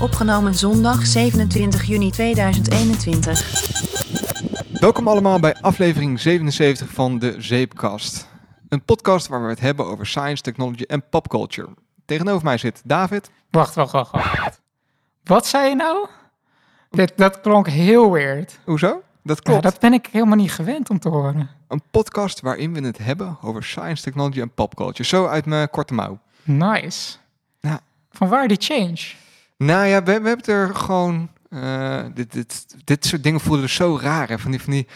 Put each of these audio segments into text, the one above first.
Opgenomen zondag 27 juni 2021. Welkom allemaal bij aflevering 77 van de Zeepkast. Een podcast waar we het hebben over science, technology en popculture. Tegenover mij zit David. Wacht, wacht, wacht, wacht. Wat zei je nou? Dit, dat klonk heel weird. Hoezo? Dat Ja, klopt. dat ben ik helemaal niet gewend om te horen. Een podcast waarin we het hebben over science, technology en popculture. Zo uit mijn korte mouw. Nice. Ja. Van waar die change? Nou ja, we, we hebben het er gewoon... eh, dit, dit, dit soort dingen voelen er zo raar. Hè? Van, die, van die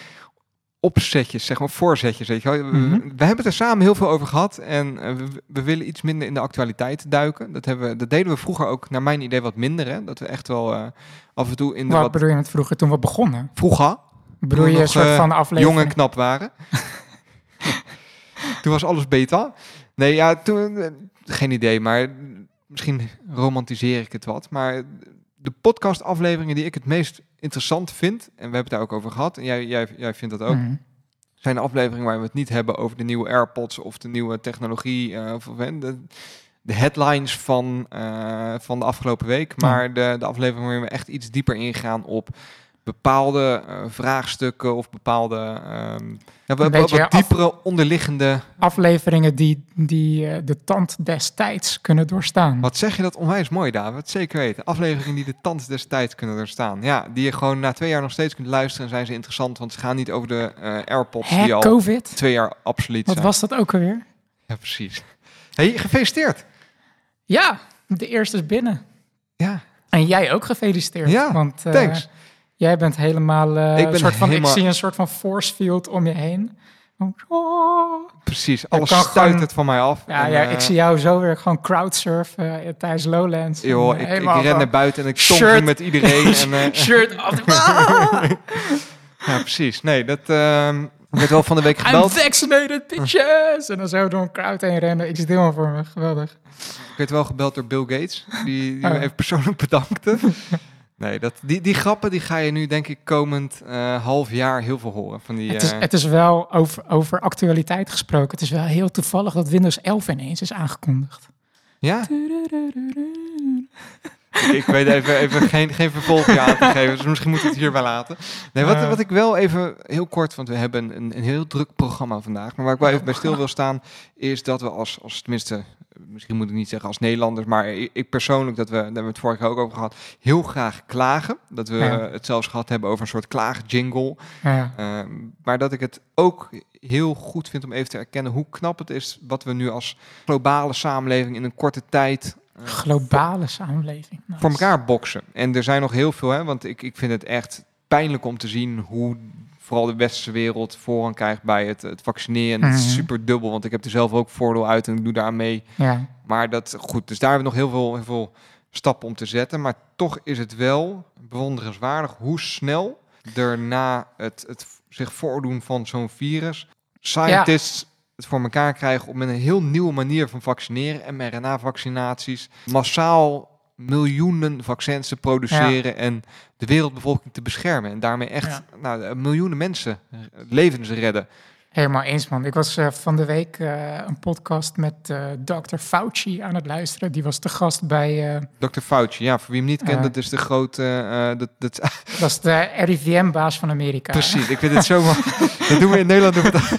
opzetjes, zeg maar, voorzetjes. Weet je wel. Mhm. we, hebben het er samen heel veel over gehad. En eh, we, we willen iets minder in de actualiteit duiken. Dat, hebben we, dat deden we vroeger ook, naar mijn idee, wat minder. Hè? Dat we echt wel eh, af en toe in de Wat wat... bedoel je met vroeger toen we begonnen? Vroeger, Bedoel je een soort van jong aflevering? en knap waren. toen was alles beter. Nee, ja, toen... geen idee, maar misschien romantiseer ik het wat. Maar de podcastafleveringen die ik het meest interessant vind... en we hebben het daar ook over gehad... en jij, jij, jij vindt dat ook... Mhm. zijn de afleveringen waar we het niet hebben over de nieuwe AirPods... of de nieuwe technologie... eh, of, de, de headlines van, eh, van de afgelopen week... Maar de, de aflevering waarin we echt iets dieper ingaan op bepaalde eh, vraagstukken of bepaalde ehm, ja, wat, wat af- diepere onderliggende. Afleveringen die, die eh, de tand destijds kunnen doorstaan. Wat zeg je dat onwijs mooi, David? Zeker weten. Afleveringen die de tand des tijds kunnen doorstaan. Ja, die je gewoon na twee jaar nog steeds kunt luisteren en zijn ze interessant, want ze gaan niet over de eh, AirPods Hè, die al COVID? twee jaar absoluut Wat zijn. was dat ook alweer? Ja, precies. Hey, gefeliciteerd. Ja, de eerste is binnen. Ja, En jij ook gefeliciteerd. Ja, want, thanks. Jij bent helemaal... eh, Ik ben een soort van, helemaal- Ik zie een soort van force field om je heen. Oh. precies. Alles stuit gewoon- het van mij af. Ja, En, ja, eh, ik zie jou zo weer gewoon crowdsurfen eh, tijdens Lowlands. Joh, En, ik, eh, ik ren naar buiten en ik tong met iedereen. En, eh, Shirt af. Ja, precies. Nee, dat ehm, ik werd wel van de week I'm gebeld. vaccinated, bitches! En dan zo door een crowd heen rennen. Ik zit helemaal voor me. Geweldig. Ik werd wel gebeld door Bill Gates, die, die Oh. me even persoonlijk bedankte. Nee, dat, die, die grappen die ga je nu denk ik komend eh, half jaar heel veel horen. Van die, Het is, eh, het is wel over, over actualiteit gesproken. Het is wel heel toevallig dat Windows 11 ineens is aangekondigd. Ja? ik weet even, even geen, geen vervolgje aan te geven, dus misschien moet ik het hierbij laten. Nee, wat, Eh. wat ik wel even heel kort, want we hebben een, een heel druk programma vandaag, maar waar ik wel even bij stil wil staan, is dat we als, als tenminste, misschien moet ik niet zeggen als Nederlanders, maar ik, persoonlijk, dat we, daar hebben we het vorige keer ook over gehad, heel graag klagen. Dat we Ja. het zelfs gehad hebben over een soort klaagjingle. Ja. Ehm, maar dat ik het ook heel goed vind om even te erkennen hoe knap het is wat we nu als globale samenleving in een korte tijd eh, Globale samenleving. Nice. voor elkaar boksen. En er zijn nog heel veel, hè, want ik, ik vind het echt pijnlijk om te zien hoe vooral de westerse wereld voorrang krijgt bij het, het vaccineren. Is Mhm. super dubbel, want ik heb er zelf ook voordeel uit en ik doe daar mee. Ja. Maar dat goed, dus daar hebben we nog heel veel, heel veel stappen om te zetten. Maar toch is het wel bewonderenswaardig hoe snel er na het, het zich voordoen van zo'n virus scientists het voor elkaar krijgen om met een heel nieuwe manier van vaccineren, mRNA-vaccinaties, massaal miljoenen vaccins te produceren en de wereldbevolking te beschermen. En daarmee echt Ja. nou, miljoenen mensen eh, levens redden. Helemaal eens, man. Ik was eh, van de week eh, een podcast met eh Dr. Fauci aan het luisteren. Die was te gast bij... eh, Dr. Fauci, ja, voor wie hem niet kent, dat is de grote... eh, dat, dat, dat is de RIVM-baas van Amerika. Precies, ik vind het zo mooi. Dat doen we in Nederland doen we dat,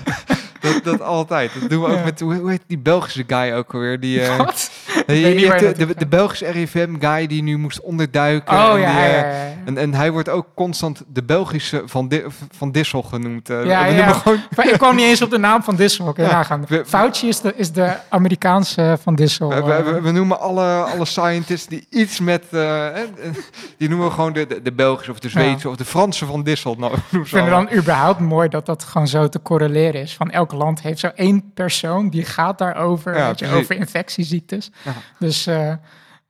dat, dat altijd. Dat doen we ook met, hoe, hoe heet die Belgische guy ook alweer? Die, eh, Wat? de, de, Belgische RIVM guy die nu moest onderduiken. Oh en die, eh. En, en hij wordt ook constant de Belgische Van, Di van Dissel genoemd. Ja, we ja. noemen gewoon Ik kwam niet eens op de naam van Dissel. Ja, nagaan. we- Fauci is de, is de Amerikaanse van Dissel. We, we, we- we noemen alle, alle scientists die iets met... die noemen we gewoon de, de, de Belgische of de Zweedse of de Franse van Dissel. Nou, Ik vind het dan überhaupt mooi dat dat gewoon zo te correleren is. Van elk land heeft zo één persoon die gaat daarover, Ja, weet je, over infectieziektes. Ja. Dus eh,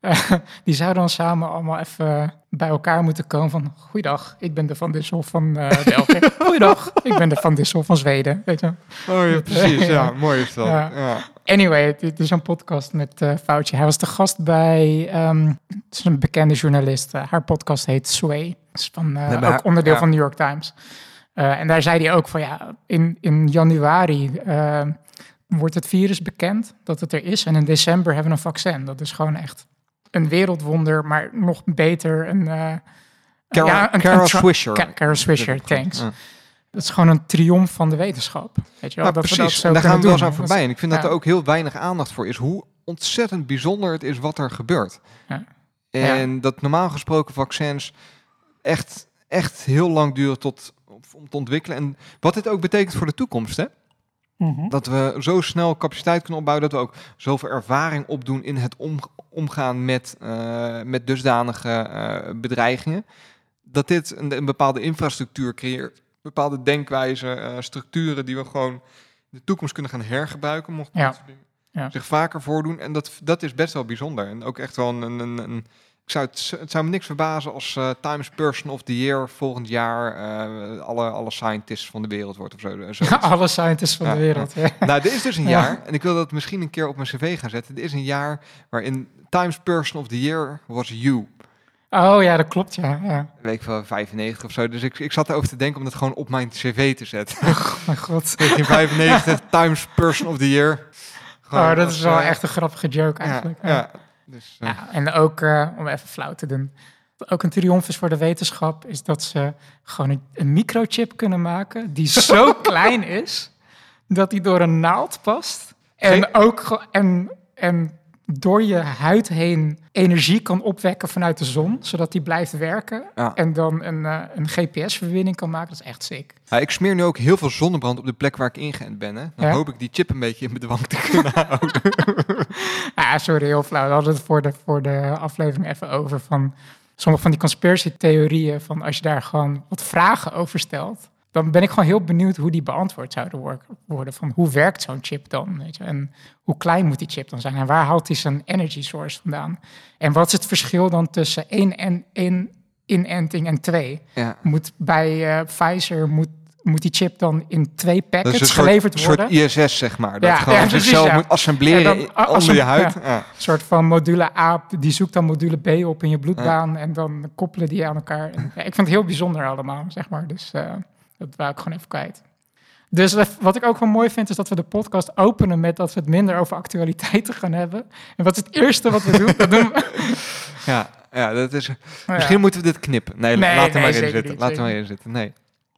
die zouden dan samen allemaal even bij elkaar moeten komen van... Goeiedag, ik ben de Van Dissel van eh België. Goeiedag, ik ben de Van Dissel van Zweden. Weet je. Oh ja, precies. Ja, mooi is dat. Ja. Anyway, het is een podcast met eh Fauci. Hij was de gast bij... ehm, het is een bekende journalist. Haar podcast heet Sway. Dat is van, Nee, ook haar- onderdeel van New York Times. Eh, en daar zei hij ook van ja, in, in januari eh, wordt het virus bekend dat het er is. En in december hebben we een vaccin. Dat is gewoon echt een wereldwonder, maar nog beter een... eh Carol, ja, een- Carol een Swisher. Ca- Carol Swisher, thanks. Ja. Dat is gewoon een triomf van de wetenschap. Weet je wel? Ja, dat we dat precies. zo en daar gaan we wel eens aan voorbij. En ik vind dat ja. er ook heel weinig aandacht voor is. Hoe ontzettend bijzonder het is wat er gebeurt. Ja. En dat normaal gesproken vaccins echt, echt heel lang duren tot, om te ontwikkelen. En wat dit ook betekent voor de toekomst. Hè? Mhm. Dat we zo snel capaciteit kunnen opbouwen. Dat we ook zoveel ervaring opdoen in het om- omgaan met, eh, met dusdanige eh, bedreigingen. Dat dit een, een bepaalde infrastructuur creëert. Bepaalde denkwijzen, eh, structuren die we gewoon in de toekomst kunnen gaan hergebruiken. Mocht Ja. zich vaker voordoen. En dat, dat is best wel bijzonder. En ook echt wel een, een, een- ik zou het, het zou me niks verbazen als eh, Times Person of the Year volgend jaar eh, alle, alle scientists van de wereld wordt of zo. zo. Alle scientists van Ja, de wereld. Ja. Nou, er is dus een Ja. jaar, en ik wil dat misschien een keer op mijn cv gaan zetten. Er is een jaar waarin Times Person of the Year was you. Oh ja, dat klopt, ja. ja. Ik wel, 95 of zo. Dus ik, ik zat erover te denken om dat gewoon op mijn cv te zetten. Oh mijn god. 1995, Times Person of the Year. Gewoon Oh, dat als, is wel eh, echt een grappige joke Ja, eigenlijk. ja. Dus, eh, Ja, en ook, eh, om even flauw te doen, wat ook een triomf is voor de wetenschap, is dat ze gewoon een, een microchip kunnen maken die zo klein is, dat die door een naald past. En Geen- ook en, en door je huid heen energie kan opwekken vanuit de zon, zodat die blijft werken. Ja. En dan een, eh, een GPS-verbinding kan maken. Dat is echt sick. Ja, ik smeer nu ook heel veel zonnebrand op de plek waar ik ingeënt ben. Hè. Dan Ja? hoop ik die chip een beetje in bedwang te kunnen houden. Ah, sorry, heel flauw. We hadden het voor de, voor de aflevering even over van sommige van die conspiracy-theorieën. Van als je daar gewoon wat vragen over stelt, dan ben ik gewoon heel benieuwd hoe die beantwoord zouden wor- worden. Van hoe werkt zo'n chip dan? Weet je? En hoe klein moet die chip dan zijn? En waar haalt hij zijn energy source vandaan? En wat is het verschil dan tussen één en één inenting en twee? ja. Moet bij eh, Pfizer moet, moet die chip dan in twee Dat is packets een soort, geleverd soort worden? ISS, zeg maar. Dat Ja, gewoon ja, zichzelf ja. moet assembleren En dan onder je huid. Een soort van module A, die zoekt dan module B op in je bloedbaan en dan koppelen die aan elkaar. En, ik vind het heel bijzonder allemaal, zeg maar. Dus eh, dat wou ik gewoon even kwijt. Dus wat ik ook wel mooi vind, is dat we de podcast openen met dat we het minder over actualiteiten gaan hebben. En wat is het eerste wat we doen? Dat doen we, Ja, ja, dat is... Misschien ja. moeten we dit knippen. Nee, er nee, maar in zitten. zeker maar in zitten. Nee.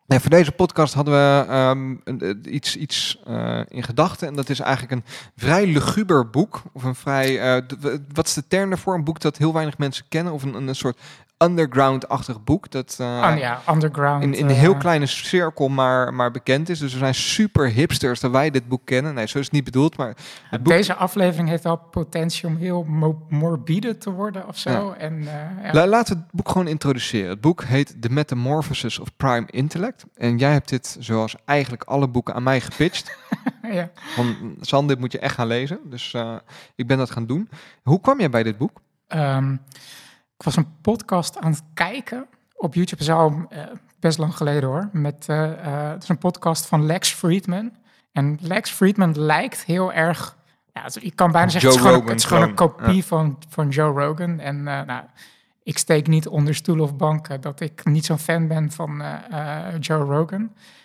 Nee, voor deze podcast hadden we ehm, eh, iets, iets eh, in gedachten. En dat is eigenlijk een vrij luguber boek. Of een vrij... w- wat is de term daarvoor? Een boek dat heel weinig mensen kennen. Of een, een soort underground-achtig boek. Dat, eh, Ah, ja, underground. in, in een eh, heel kleine cirkel maar, maar bekend is. Dus we zijn super hipsters dat wij dit boek kennen. Nee, zo is het niet bedoeld, maar het boek... Deze aflevering heeft wel potentie om heel mo- morbide te worden of zo. En, eh, ja. La- laten we het boek gewoon introduceren. Het boek heet The Metamorphosis of Prime Intellect. En jij hebt dit, zoals eigenlijk alle boeken, aan mij gepitcht. ja. Van, San, dit moet je echt gaan lezen. Dus eh, ik ben dat gaan doen. Hoe kwam jij bij dit boek? Ehm, ik was een podcast aan het kijken op YouTube. Is al eh, best lang geleden hoor. Met, eh, eh, het is een podcast van Lex Friedman. En Lex Friedman lijkt heel erg... Ja, je kan bijna zeggen, Joe het is gewoon, Rogan het is gewoon een kopie van, van Joe Rogan. En nou, ik steek niet onder stoelen of banken dat ik niet zo'n fan ben van Joe Rogan.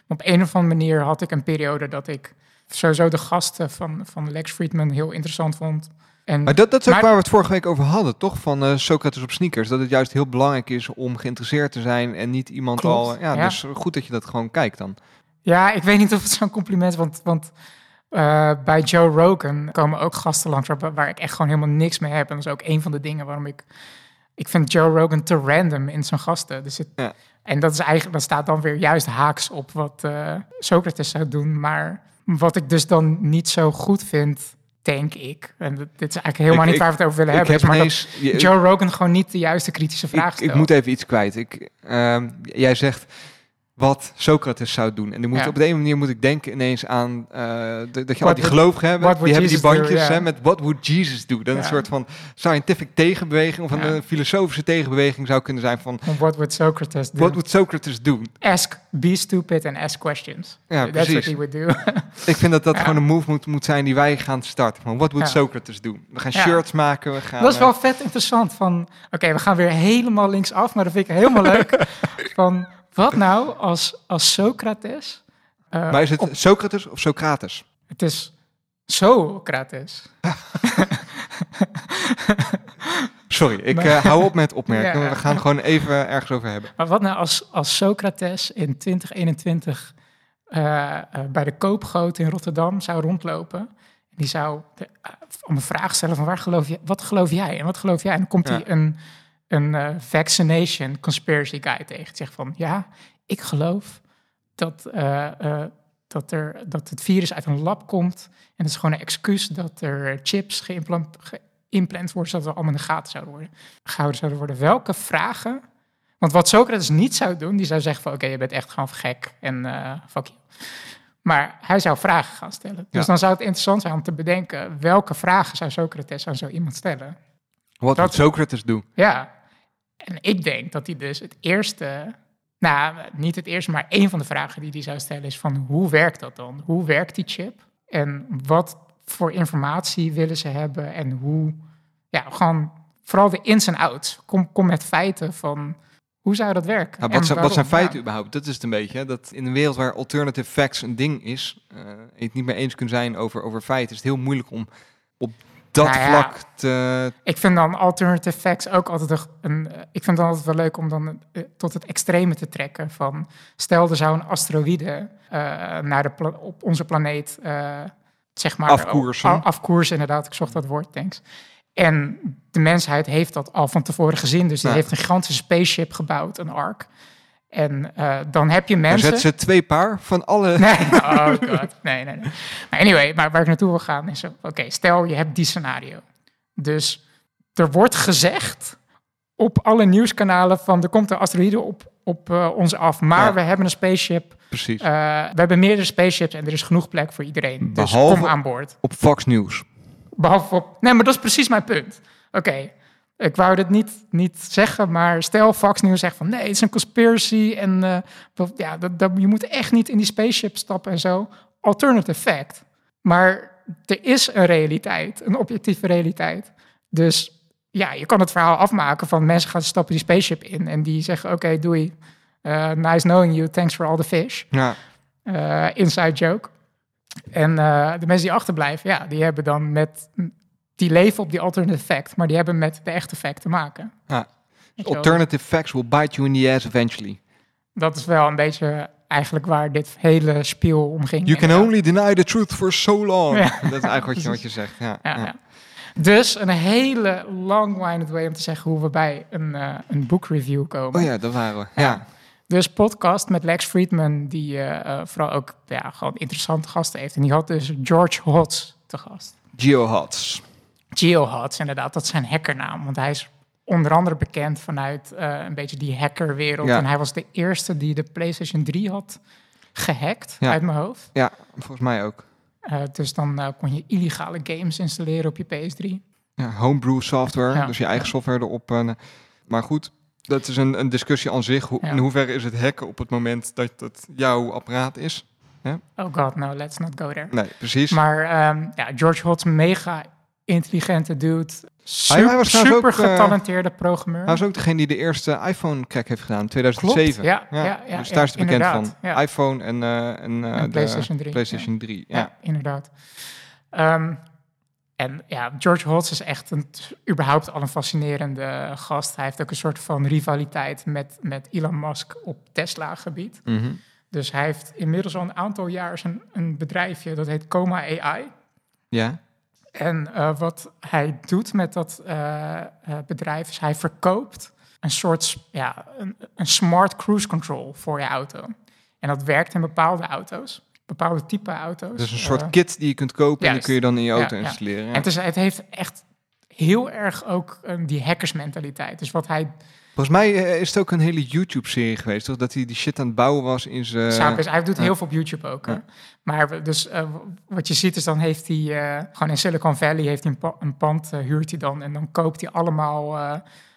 Maar op een of andere manier had ik een periode dat ik sowieso de gasten van, van Lex Friedman heel interessant vond. En Maar dat, dat is ook Maar- waar we het vorige week over hadden, toch? Van eh, Socrates op sneakers. Dat het juist heel belangrijk is om geïnteresseerd te zijn en niet iemand Klopt, al... Ja, ja. dus goed dat je dat gewoon kijkt dan. Ja, ik weet niet of het zo'n compliment is, want, want eh, bij Joe Rogan komen ook gasten langs waar, waar ik echt gewoon helemaal niks mee heb. En dat is ook een van de dingen waarom ik... Ik vind Joe Rogan te random in zijn gasten. Dus het, Ja. En dat, is eigenlijk, dat staat dan weer juist haaks op wat eh, Socrates zou doen. Maar wat ik dus dan niet zo goed vind, denk ik... En dit is eigenlijk helemaal Ik- niet waar we het over willen hebben... heb is maar ineens... Joe Rogan gewoon niet de juiste kritische vraag ik, stelt. ik moet even iets kwijt. Ik, ehm, jij zegt wat Socrates zou doen. En dan moet, Ja. op de een manier moet ik denken ineens aan eh, dat- dat je al What die gelovigen hebben. what Die hebben die do, bandjes hè, met what would Jesus do. Dat Ja. een soort van scientific tegenbeweging of een Ja. eh, filosofische tegenbeweging zou kunnen zijn van What would Socrates do? what would Socrates doen? Ask, be stupid and ask questions. Ja, That's what precies. he would do. Ik vind dat dat gewoon een move moet, moet zijn die wij gaan starten. Van what would. Socrates doen? We gaan shirts maken, we gaan... Dat is eh, wel vet interessant. Van, oké, we gaan weer helemaal linksaf, maar dat vind ik helemaal leuk. Van, wat nou als, als Socrates... eh, maar is het op- Socrates of Socrates? het is Socrates. Sorry, ik Maar- eh, hou op met opmerken. Ja. We gaan gewoon even ergens over hebben. Maar wat nou als, als Socrates in 2021 eh, eh, bij de koopgoot in Rotterdam zou rondlopen. En die zou de, om een vraag stellen van waar geloof je, wat geloof jij en wat geloof jij? En dan komt Ja. hij een, een eh, vaccination conspiracy guy tegen. Zegt van ja, ik geloof dat, eh, eh, dat, er, dat het virus uit een lab komt. En dat is gewoon een excuus dat er chips geïmplant, geïmplant worden, zodat we allemaal in de gaten zouden worden, gehouden zouden worden. Welke vragen want wat Socrates niet zou doen, die zou zeggen van... oké, je bent echt gewoon gek en fuck you. Maar hij zou vragen gaan stellen. Dus Ja. dan zou het interessant zijn om te bedenken... welke vragen zou Socrates aan zo iemand stellen? Wat Dat- moet Socrates doen? Ja, en ik denk dat hij dus het eerste... Nou, niet het eerste, maar één van de vragen die hij zou stellen is van... hoe werkt dat dan? Hoe werkt die chip? En wat voor informatie willen ze hebben? En hoe... Ja, gewoon vooral de ins en outs. Kom, kom met feiten van... Hoe zou dat werken? Nou, wat, zijn, wat zijn feiten überhaupt? Dat is het een beetje. hè. Dat in een wereld waar alternative facts een ding is, je het niet meer eens kunt zijn over, over feiten, is het heel moeilijk om op dat Nou ja. vlak te. Ik vind dan alternative facts ook altijd een... eh, ik vind het altijd wel leuk om dan eh, tot het extreme te trekken. Van, stel, er zou een asteroïde eh, naar de op onze planeet... eh, zeg maar, Afkoersen. afkoersen, inderdaad. Ik zocht dat woord, thanks. En de mensheid heeft dat al van tevoren gezien. Dus die Ja. heeft een gigantische spaceship gebouwd, een ark. En eh, dan heb je Dan mensen... zetten ze twee paar van alle. Nee, oh god. Nee, nee, nee. Maar anyway, maar waar ik naartoe wil gaan is... Oké, stel je hebt die scenario. Dus er wordt gezegd op alle nieuwskanalen van... er komt een asteroïde op, op eh, ons af. Maar Ja. we hebben een spaceship. Precies. eh, we hebben meerdere spaceships en er is genoeg plek voor iedereen. Dus Behalve- kom aan boord. op Fox News. Behalve op... Nee, maar dat is precies mijn punt. Oké, ik wou dit niet, niet zeggen, maar stel Fox News zegt van... nee, het is een conspiracy en eh, ja, dat, dat, je moet echt niet in die spaceship stappen en zo. Alternative fact. Maar er is een realiteit, een objectieve realiteit. Dus ja, je kan het verhaal afmaken van mensen gaan stappen die spaceship in... en die zeggen, oké, doei, Eh, nice knowing you, thanks for all the fish. Ja, Eh, inside joke. En de mensen die achterblijven, ja, die hebben dan met... Die leven op die alternative fact, maar die hebben met de echte fact te maken. Ja. Alternative facts will bite you in the ass eventually. Dat is wel een beetje eigenlijk waar dit hele speel om ging. You can only deny the truth for so long. Ja. Dat is eigenlijk wat je, wat je zegt. Ja, Ja. Dus een hele long-winded way om te zeggen hoe we bij een, eh een boekreview komen. Oh ja, dat waren we. Ja. Dus podcast met Lex Friedman, die eh, eh, vooral ook ja, gewoon interessante gasten heeft. En die had dus George Hotz te gast. GeoHots. GeoHots, inderdaad, dat is zijn hackernaam. Want hij is onder andere bekend vanuit eh, een beetje die hackerwereld. Ja. En hij was de eerste die de PlayStation 3 had gehackt, Ja. uit mijn hoofd. Ja, volgens mij ook. Eh, dus dan eh, kon je illegale games installeren op je PS3. Ja, homebrew software, Ja. dus je eigen software erop. maar goed, dat is een, een discussie aan zich. Hoe, Ja. In hoeverre is het hacken op het moment dat het jouw apparaat is? Oh god, no, let's not go there. Nee, precies. Maar ehm, ja, George Hotz, mega intelligente dude. Hij- hij Super, was trouwens super ook, eh, getalenteerde programmeur. Hij was ook degene die de eerste iPhone-crack heeft gedaan, in 2007. Klopt, ja, ja, ja, dus daar is het bekend van. iPhone en, eh, en, eh, En de PlayStation 3, PlayStation 3. Ja, inderdaad. Ehm, en ja, George Hotz is echt een, überhaupt al een fascinerende gast. Hij heeft ook een soort van rivaliteit met, met Elon Musk op Tesla-gebied. Mhm. Dus hij heeft inmiddels al een aantal jaar zijn, een bedrijfje, dat heet Coma AI. ja. En eh, wat hij doet met dat eh, eh, bedrijf is hij verkoopt een soort ja, een, een smart cruise control voor je auto. En dat werkt in bepaalde auto's, bepaalde type auto's. Dus een soort kit die je kunt kopen en die kun je dan in je auto Ja, installeren. Ja. En het, is, het heeft echt heel erg ook die hackersmentaliteit. Dus wat hij Volgens mij eh, is het ook een hele YouTube-serie geweest, toch? Dat hij die shit aan het bouwen was in zijn... best- hij doet ja. heel veel op YouTube ook. hè. Ja. Maar dus eh, wat je ziet is dan heeft hij eh, gewoon in Silicon Valley heeft hij een, pa- een pand huurt hij dan en dan koopt hij allemaal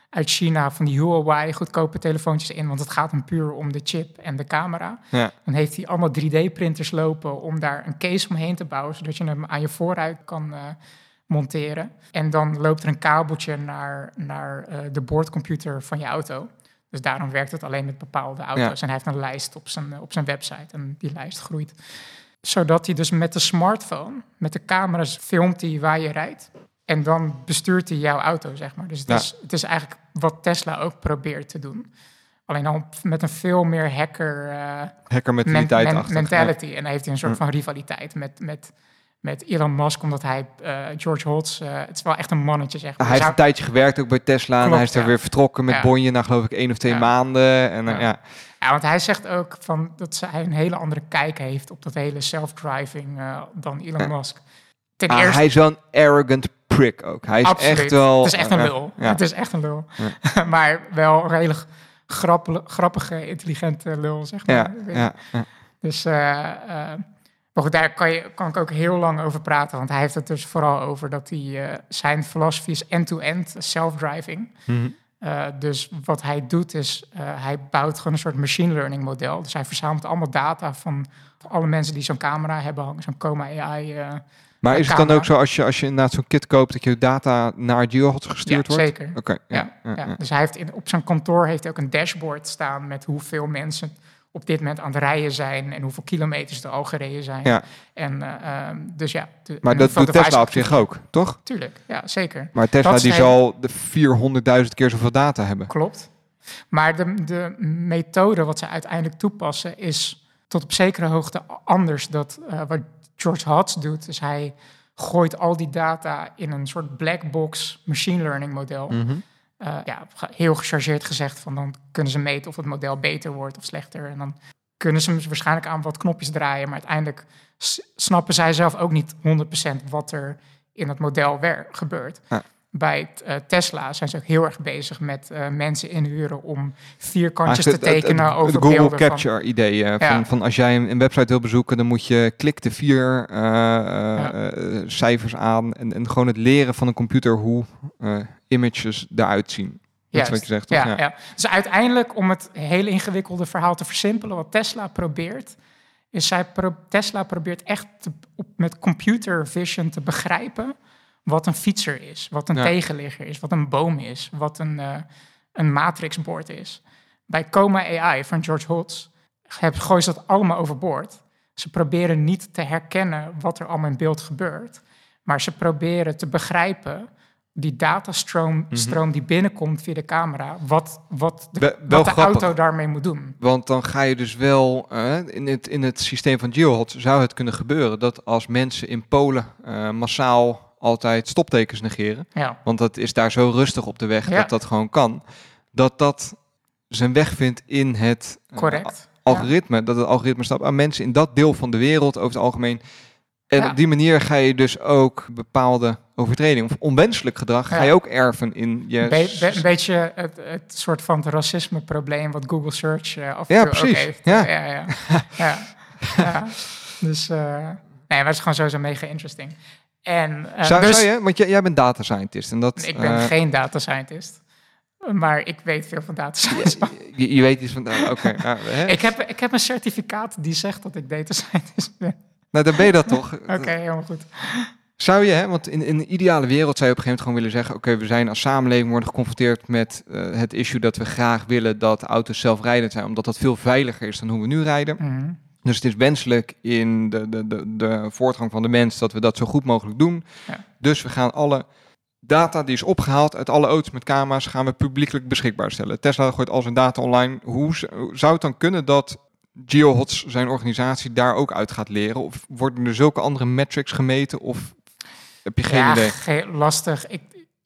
uit China van die Huawei goedkope telefoontjes in, want het gaat hem puur om de chip en de camera. Ja. Dan heeft hij allemaal 3D-printers lopen om daar een case omheen te bouwen, zodat je hem aan je voorruit kan monteren. En dan loopt er een kabeltje naar, naar eh, de boordcomputer van je auto. Dus daarom werkt het alleen met bepaalde auto's. En hij heeft een lijst op zijn, op zijn website en die lijst groeit. Zodat hij dus met de smartphone, met de camera's, filmt hij waar je rijdt. En dan bestuurt hij jouw auto, zeg maar. Dus het, Ja. is, het is eigenlijk wat Tesla ook probeert te doen. Alleen dan met een veel meer hacker eh, Hacker met men- mentaliteit men- achter. mentality. En dan heeft hij een soort Ja. van rivaliteit met, met, met Elon Musk, omdat hij eh, George Holtz, eh, het is wel echt een mannetje, zeg maar. Hij heeft een tijdje gewerkt ook bij Tesla en hij is er ja. weer vertrokken met Ja. Bonje na geloof ik één of twee Ja. maanden. En Ja. ja. Want hij zegt ook van dat hij een hele andere kijk heeft op dat hele self-driving eh, dan Elon. Musk. Ten Ah, eerste, hij is wel een arrogant prick ook. Hij is absoluut. echt wel... Het is echt een lul. Het is echt een lul. maar wel een hele grappige, grappige intelligente lul, zeg maar. Ja, ja, ja. Dus eh, maar goed, daar kan, je, kan ik ook heel lang over praten. Want hij heeft het dus vooral over dat hij... eh, zijn filosofie is end-to-end self-driving. Mhm. Uh, dus wat hij doet is, uh, hij bouwt gewoon een soort machine learning model. Dus hij verzamelt allemaal data van, alle mensen die zo'n camera hebben hangen, zo'n Coma AI. Uh, Maar is het dan ook zo als je, als je inderdaad zo'n kit koopt dat je data naar GeoHot gestuurd ja, wordt? zeker. Oké, ja. ja. Dus hij heeft in, op zijn kantoor heeft hij ook een dashboard staan met hoeveel mensen op dit moment aan het rijden zijn en hoeveel kilometers er al gereden zijn. Ja. En, uh, um, dus ja, de, Maar dat doet Tesla op zich ook, toch? Tuurlijk, ja, zeker. Maar Tesla Dat die zal de 400.000 keer zoveel data hebben. Klopt. Maar de, de methode wat ze uiteindelijk toepassen is tot op zekere hoogte anders. Dat uh, wat George Hotz doet, is hij gooit al die data in een soort black box machine learning model. Mhm. Uh, ja, heel gechargeerd gezegd van dan kunnen ze meten of het model beter wordt of slechter. En dan kunnen ze waarschijnlijk aan wat knopjes draaien. Maar uiteindelijk snappen zij zelf ook niet 100% wat er in het model wer- gebeurt. Ja. Bij uh, Tesla zijn ze ook heel erg bezig met uh, mensen inhuren om vierkantjes te Eigenlijk het- het- tekenen over Google beelden van- Capture idee. eh, Ja. van, van als jij een, website wil bezoeken, dan moet je klik de vier Ja. cijfers aan. En, en gewoon het leren van een computer hoe images eruit zien. Dat wat je zegt, toch? Ja, ja. Dus uiteindelijk, om het hele ingewikkelde verhaal te versimpelen, wat Tesla probeert, is zij pro- Tesla probeert echt te- op, met computer vision te begrijpen wat een fietser is, wat een Ja. tegenligger is, wat een boom is, wat een, eh een matrixbord is. Bij Coma AI van George Hotz gooien ze dat allemaal overboord. Ze proberen niet te herkennen wat er allemaal in beeld gebeurt, maar ze proberen te begrijpen die datastroom stroom die binnenkomt via de camera, wat, wat de, wat auto daarmee moet doen. Want dan ga je dus wel eh, in, het, in het systeem van GeoHot zou het kunnen gebeuren dat als mensen in Polen eh, massaal altijd stoptekens negeren, Ja, want dat is daar zo rustig op de weg Ja. dat dat gewoon kan, dat dat zijn weg vindt in het eh, correct. algoritme, dat het algoritme stapt aan mensen in dat deel van de wereld over het algemeen. En op die manier ga je dus ook bepaalde overtredingen of onwenselijk gedrag ga je ook erven in je. Be- be- een beetje het, het soort van het racisme-probleem wat Google Search af en Ja, toe ook precies. heeft. Ja. ja, ja. ja. ja. Dus, eh, nee, maar het is gewoon sowieso mega interesting. En, eh, zou, dus, zou je, want jij, jij bent data scientist en dat. ik ben eh, geen data scientist, maar ik weet veel van data science. je, je weet iets van. ah, Oké, ja, hè? ik, heb, ik heb een certificaat die zegt dat ik data scientist ben. nou, dan ben je dat toch? Oké, helemaal goed. Zou je, hè, want in, in een ideale wereld zou je op een gegeven moment gewoon willen zeggen: Oké, we zijn als samenleving worden geconfronteerd met eh, het issue dat we graag willen dat auto's zelfrijdend zijn, omdat dat veel veiliger is dan hoe we nu rijden. Mhm. Dus het is wenselijk in de, de, de, de voortgang van de mens dat we dat zo goed mogelijk doen. Ja. Dus we gaan alle data die is opgehaald uit alle auto's met camera's, gaan we publiekelijk beschikbaar stellen. Tesla gooit al zijn data online. Hoe zou het dan kunnen dat GeoHots, zijn organisatie, daar ook uit gaat leren? Of worden er zulke andere metrics gemeten? Of heb je geen ja, idee? ge- lastig. Ik,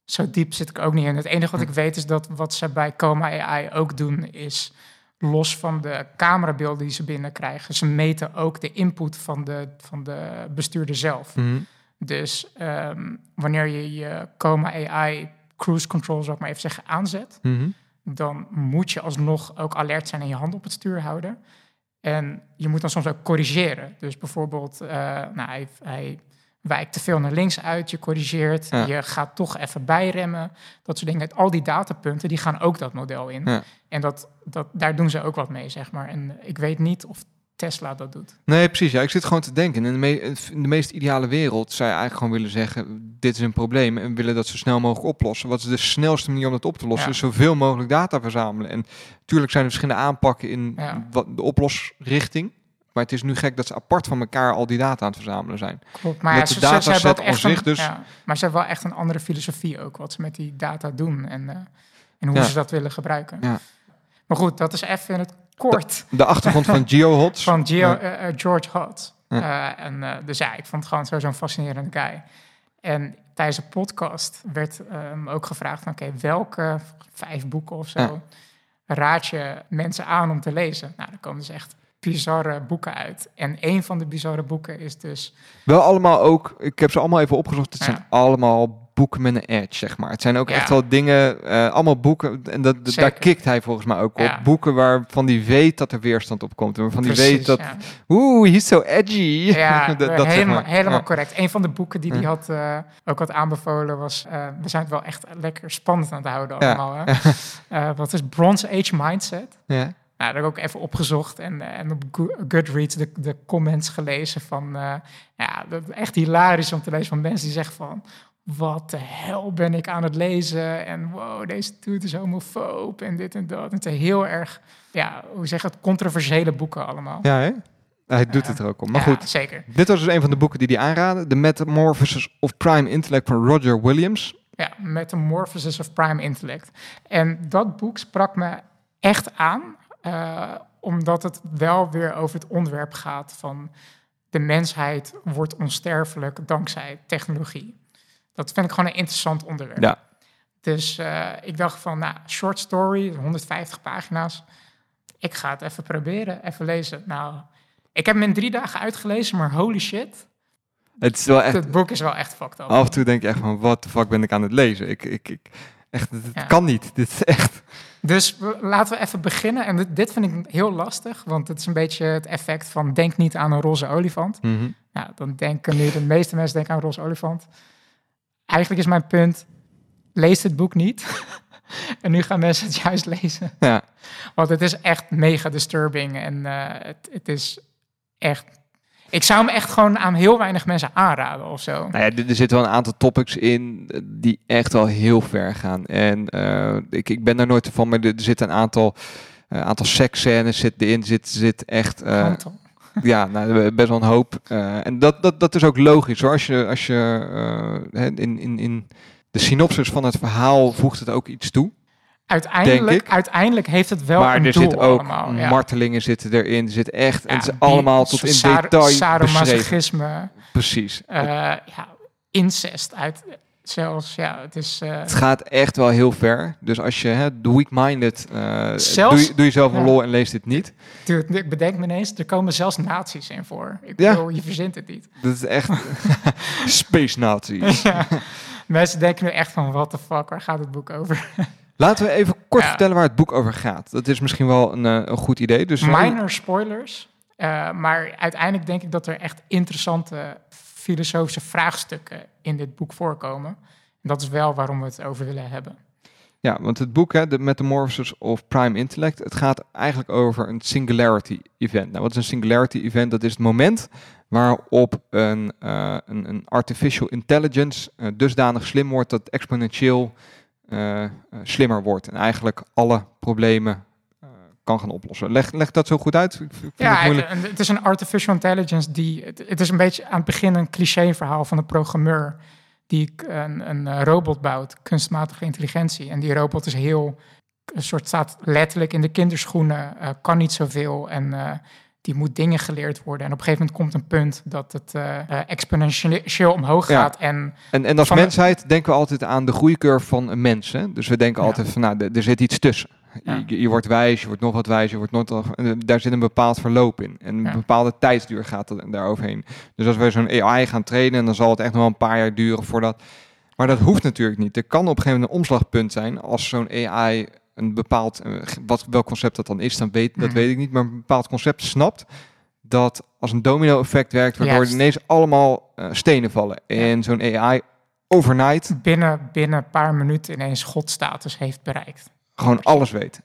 zo diep zit ik ook niet in. Het enige wat Hm. ik weet is dat wat ze bij Coma AI ook doen, is los van de camerabeelden die ze binnenkrijgen, ze meten ook de input van de, van de bestuurder zelf. Mhm. Dus ehm, wanneer je je Coma AI cruise control, zou ik maar even zeggen, aanzet, Mhm. dan moet je alsnog ook alert zijn en je hand op het stuur houden. En je moet dan soms ook corrigeren. Dus bijvoorbeeld, eh, nou, hij, hij wijkt te veel naar links uit, je corrigeert, Ja. je gaat toch even bijremmen. Dat soort dingen. Al die datapunten, die gaan ook dat model in. Ja. En dat, dat, daar doen ze ook wat mee, zeg maar. En ik weet niet of Tesla dat doet. Nee, precies. Ja, ik zit gewoon te denken. In de, me- in de meest ideale wereld zou je eigenlijk gewoon willen zeggen: dit is een probleem en willen dat zo snel mogelijk oplossen. Wat is de snelste manier om dat op te lossen? Ja. Is zoveel mogelijk data verzamelen. En natuurlijk zijn er verschillende aanpakken in wat, de oplosrichting. Maar het is nu gek dat ze apart van elkaar al die data aan het verzamelen zijn. Klopt, maar Met de ze, ze- ze hebben dataset echt zich een, dus. ja, maar ze hebben wel echt een andere filosofie ook, wat ze met die data doen en, eh, en hoe Ja. ze dat willen gebruiken. Ja. Maar goed, dat is even in het kort De achtergrond van GeoHots. van Geo, eh, eh, George. Eh, en, dus ja, ik vond het gewoon een fascinerende guy. En tijdens de podcast werd hem ook gevraagd oké, welke vijf boeken of zo raad je mensen aan om te lezen? Nou, er komen dus echt bizarre boeken uit. En een van de bizarre boeken is dus Wel allemaal ook, ik heb ze allemaal even opgezocht. Het Ja. zijn allemaal boeken met een edge, zeg maar. Het zijn ook Ja. echt wel dingen, eh, allemaal boeken. En dat, daar kikt hij volgens mij ook Ja. op. Boeken waarvan die weet dat er weerstand op komt. En waarvan die weet dat, oeh, he's so edgy. Ja, dat, dat zeg helemaal, maar. helemaal correct. Een van de boeken die hij had, eh, ook had aanbevolen was... eh, we zijn het wel echt lekker spannend aan het houden allemaal. Hè? Wat is Bronze Age Mindset? Ja. Nou, dat heb ik ook even opgezocht en, eh, en op Go- Goodreads de, de comments gelezen van... eh, ja, dat is echt hilarisch om te lezen van mensen die zeggen van... Wat de hel ben ik aan het lezen? En wow, deze dude is homofoob en dit en dat. En het zijn heel erg, ja, hoe zeg je het, controversiële boeken allemaal. Ja, hè? Hij doet het er ook om. Maar Ja, goed, zeker. dit was dus een van de boeken die hij aanraadde. The Metamorphosis of Prime Intellect van Roger Williams. Ja, Metamorphosis of Prime Intellect. En dat boek sprak me echt aan, eh, omdat het wel weer over het onderwerp gaat van de mensheid wordt onsterfelijk dankzij technologie. Dat vind ik gewoon een interessant onderwerp. Ja. Dus eh, ik dacht van, nou, short story, 150 pagina's. Ik ga het even proberen, even lezen. Nou, ik heb hem in drie dagen uitgelezen, maar holy shit, Het is wel echt, het boek is wel echt fucked up. af en toe denk je echt van, wat de fuck ben ik aan het lezen? Ik, ik, ik, echt, het Ja. kan niet. Dit is echt... Dus laten we even beginnen. En dit, dit vind ik heel lastig, want het is een beetje het effect van denk niet aan een roze olifant. Mhm. Nou, dan denken nu de meeste mensen denken aan een roze olifant. Eigenlijk is mijn punt, lees het boek niet. en nu gaan mensen het juist lezen. Ja. Want het is echt mega disturbing en eh, het, het is echt... Ik zou hem echt gewoon aan heel weinig mensen aanraden of zo. Nou ja, er zitten wel een aantal topics in eh, die echt wel heel ver gaan. En eh, ik, ik ben daar nooit van, maar er, zitten een aantal, eh, aantal seksscènes zit erin. Zit, zit echt, ja, nou, best wel een hoop. En dat, dat, dat is ook logisch hoor. Als je, als je in, in, in de synopsis van het verhaal voegt het ook iets toe. Uiteindelijk, uiteindelijk heeft het wel maar een er doel zit ook allemaal. ja. martelingen zitten erin. Er zit echt, en Ja, het is die- allemaal tot in detail beschreven. Sadomasochisme, Precies. eh, ja, incest uit zelfs, ja, het is... eh, Het gaat echt wel heel ver. Dus als je hè, de weak-minded, Zelfs- doe, je- doe jezelf een ja. lol en lees dit niet. dude, ik bedenk me ineens, er komen zelfs nazi's in voor. Ik Ja. bedoel, je verzint het niet. Dat is echt space nazi. ja. Mensen denken nu echt van, what the fuck, waar gaat het boek over? Laten we even kort Ja. vertellen waar het boek over gaat. Dat is misschien wel een, eh, een goed idee. Dus Minor spoilers, eh, maar uiteindelijk denk ik dat er echt interessante filosofische vraagstukken in dit boek voorkomen. En dat is wel waarom we het over willen hebben. Ja, want het boek, hè, The Metamorphosis of Prime Intellect, het gaat eigenlijk over een singularity event. Nou, wat is een singularity event? Dat is het moment waarop een, eh, een, een artificial intelligence dusdanig slim wordt dat exponentieel eh, eh, slimmer wordt en eigenlijk alle problemen eh, kan gaan oplossen. Leg, leg dat zo goed uit? Het Ja, het, het is een artificial intelligence die. Het, het is een beetje aan het begin een cliché-verhaal van een programmeur die een, een robot bouwt, kunstmatige intelligentie. En die robot is heel. Een soort staat letterlijk in de kinderschoenen, kan niet zoveel en die moet dingen geleerd worden. En op een gegeven moment komt een punt dat het eh, eh, exponentieel omhoog Ja. gaat. En En, en als de- mensheid denken we altijd aan de groeicurve van een mens. Hè? Dus we denken Ja. altijd van, nou, er- zit iets tussen. Ja. Je, je wordt wijs, je wordt nog wat wijs, je wordt nog wat, en daar zit een bepaald verloop in. En een Ja. bepaalde tijdsduur gaat er daar overheen. Dus als we zo'n AI gaan trainen, dan zal het echt nog wel een paar jaar duren voordat... Maar dat hoeft natuurlijk niet. Er kan op een gegeven moment een omslagpunt zijn als zo'n AI een bepaald, eh, wat, welk concept dat dan is, dan weet, dat Mhm. weet ik niet, maar een bepaald concept snapt dat als een domino-effect werkt, waardoor Juist. ineens allemaal eh, stenen vallen. En zo'n AI overnight binnen, binnen een paar minuten ineens godstatus heeft bereikt. gewoon alles weet.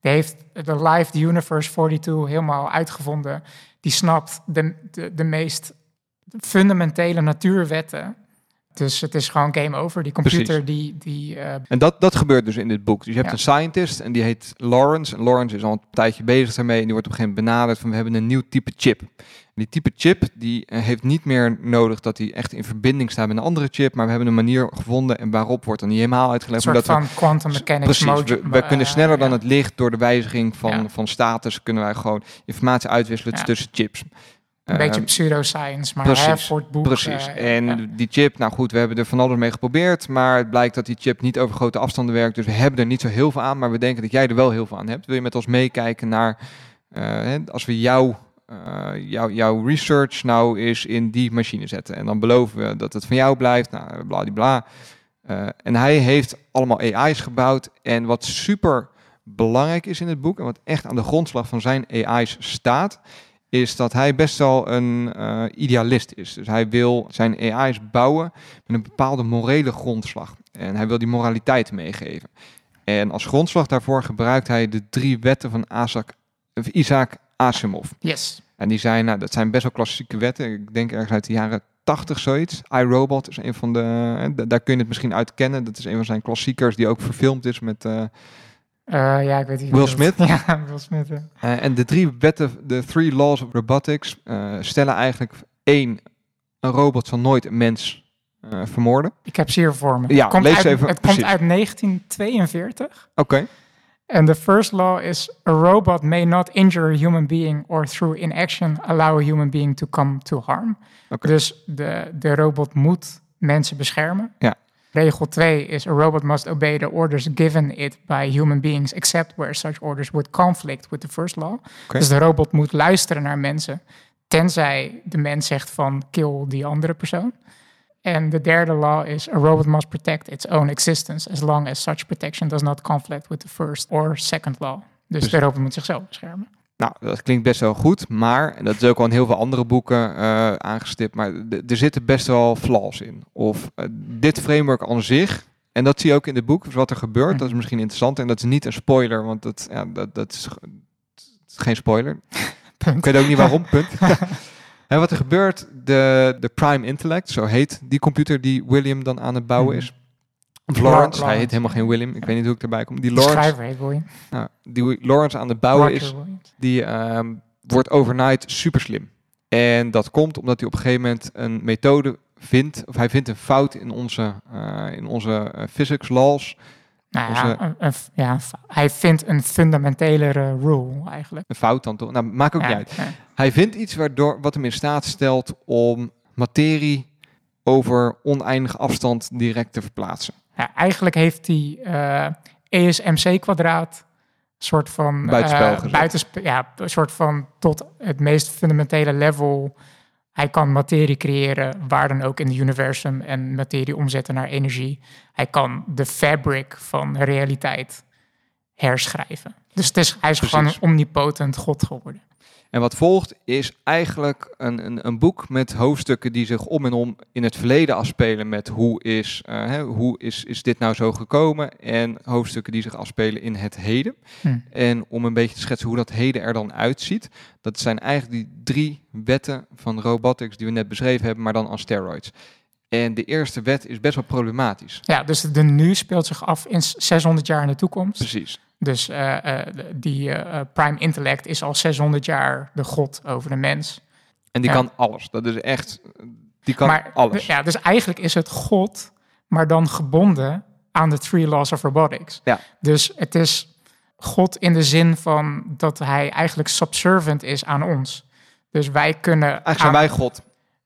Die heeft de Live Universe 42 helemaal uitgevonden. Die snapt de, de, de meest fundamentele natuurwetten Dus het is gewoon game over. Die computer die... die uh... En dat, dat gebeurt dus in dit boek. Dus je hebt Ja. een scientist en die heet Lawrence. En Lawrence is al een tijdje bezig daarmee. En die wordt op een gegeven moment benaderd van we hebben een nieuw type chip. En die type chip die eh, heeft niet meer nodig dat hij echt in verbinding staat met een andere chip. Maar we hebben een manier gevonden en waarop wordt dan niet helemaal een uitgelegd. soort maar dat we- van quantum mechanics Precies, mode- we, we eh, kunnen sneller dan ja. het licht door de wijziging van, Ja. van status kunnen wij gewoon informatie uitwisselen tussen chips. Een beetje Ehm, pseudoscience, maar precies, hè, voor het boek. Precies. en ja. die chip, nou goed, we hebben er van alles mee geprobeerd, maar het blijkt dat die chip niet over grote afstanden werkt. Dus we hebben er niet zo heel veel aan, maar we denken dat jij er wel heel veel aan hebt. Wil je met ons meekijken naar, eh, als we jouw eh, jouw jouw research nou eens in die machine zetten. En dan beloven we dat het van jou blijft, nou, bladibla. Eh en hij heeft allemaal AI's gebouwd. En wat super belangrijk is in het boek, en wat echt aan de grondslag van zijn AI's staat, is dat hij best wel een eh, idealist is. Dus hij wil zijn AI's bouwen met een bepaalde morele grondslag. En hij wil die moraliteit meegeven. En als grondslag daarvoor gebruikt hij de drie wetten van Isaac, of Isaac Asimov. Yes. En die zijn, nou, dat zijn best wel klassieke wetten. Ik denk ergens uit de jaren 80 zoiets. iRobot is een van de, eh, daar kun je het misschien uit kennen. Dat is een van zijn klassiekers die ook verfilmd is met... eh, Eh, ja, ik weet niet. Will Smith? Ja, Will Smith. ja. Eh, en de drie wetten, de three laws of robotics, eh, stellen eigenlijk één, een robot zal nooit een mens vermoorden. Ik heb ze hier voor me. Ja, het komt lees uit, even, Het precies. komt uit 1942. Oké, En the first law is a robot may not injure a human being or through inaction allow a human being to come to harm. Dus de, de robot moet mensen beschermen. Ja. Regel 2 is a robot must obey the orders given it by human beings except where such orders would conflict with the first law. Dus de robot moet luisteren naar mensen tenzij de mens zegt van kill die andere persoon. En de derde law is a robot must protect its own existence as long as such protection does not conflict with the first or second law. Dus, Dus- de robot moet zichzelf beschermen. Nou dat klinkt best wel goed, maar, en dat is ook al in heel veel andere boeken eh, aangestipt, maar er zitten best wel flaws in. Of eh, dit framework aan zich, en dat zie je ook in het boek, dus wat er gebeurt, Mhm. dat is misschien interessant. En dat is niet een spoiler, want dat, ja, dat, dat is, geen spoiler. Punt. Ik weet ook niet waarom, punt. en wat er gebeurt, de, de Prime Intellect, zo heet die computer die William dan aan het bouwen is. La- Lawrence, hij heet helemaal geen William, ik weet niet hoe ik erbij kom. Die De Lawrence, schrijver heet William. nou, die Lawrence aan het bouwen Roger is, Williams. die ehm, wordt overnight super slim. En dat komt omdat hij op een gegeven moment een methode vindt, of hij vindt een fout in onze, eh, in onze eh, physics laws, Nou Onze- ja, een- een- ja, hij vindt een fundamentelere rule eigenlijk. een fout dan toch, nou maakt ook Ja, niet uit. ja. Hij vindt iets waardoor, wat hem in staat stelt om materie over oneindige afstand direct te verplaatsen. Ja, eigenlijk heeft hij eh ESMC kwadraat soort van Buitenspel eh, gezet. buitenspe- ja, een soort van tot het meest fundamentele level. Hij kan materie creëren, waar dan ook in het universum, en materie omzetten naar energie. Hij kan de fabric van realiteit herschrijven. Dus het is, hij is Precies. gewoon een omnipotent god geworden. En wat volgt is eigenlijk een, een, een boek met hoofdstukken die zich om en om in het verleden afspelen met hoe is, eh, hè, hoe is, is dit nou zo gekomen en hoofdstukken die zich afspelen in het heden. Hm. En om een beetje te schetsen hoe dat heden er dan uitziet, dat zijn eigenlijk die drie wetten van robotics die we net beschreven hebben, maar dan aan steroids. En de eerste wet is best wel problematisch. Ja, dus de nu speelt zich af in 600 jaar in de toekomst. Precies. Dus eh, eh, die eh, prime intellect is al 600 jaar de god over de mens. En die Ja. kan alles. Dat is echt, die kan maar, alles. Ja, dus eigenlijk is het god, maar dan gebonden aan de three laws of robotics. Ja. Dus het is god in de zin van dat hij eigenlijk subservient is aan ons. Dus wij kunnen Eigenlijk aan, zijn wij God.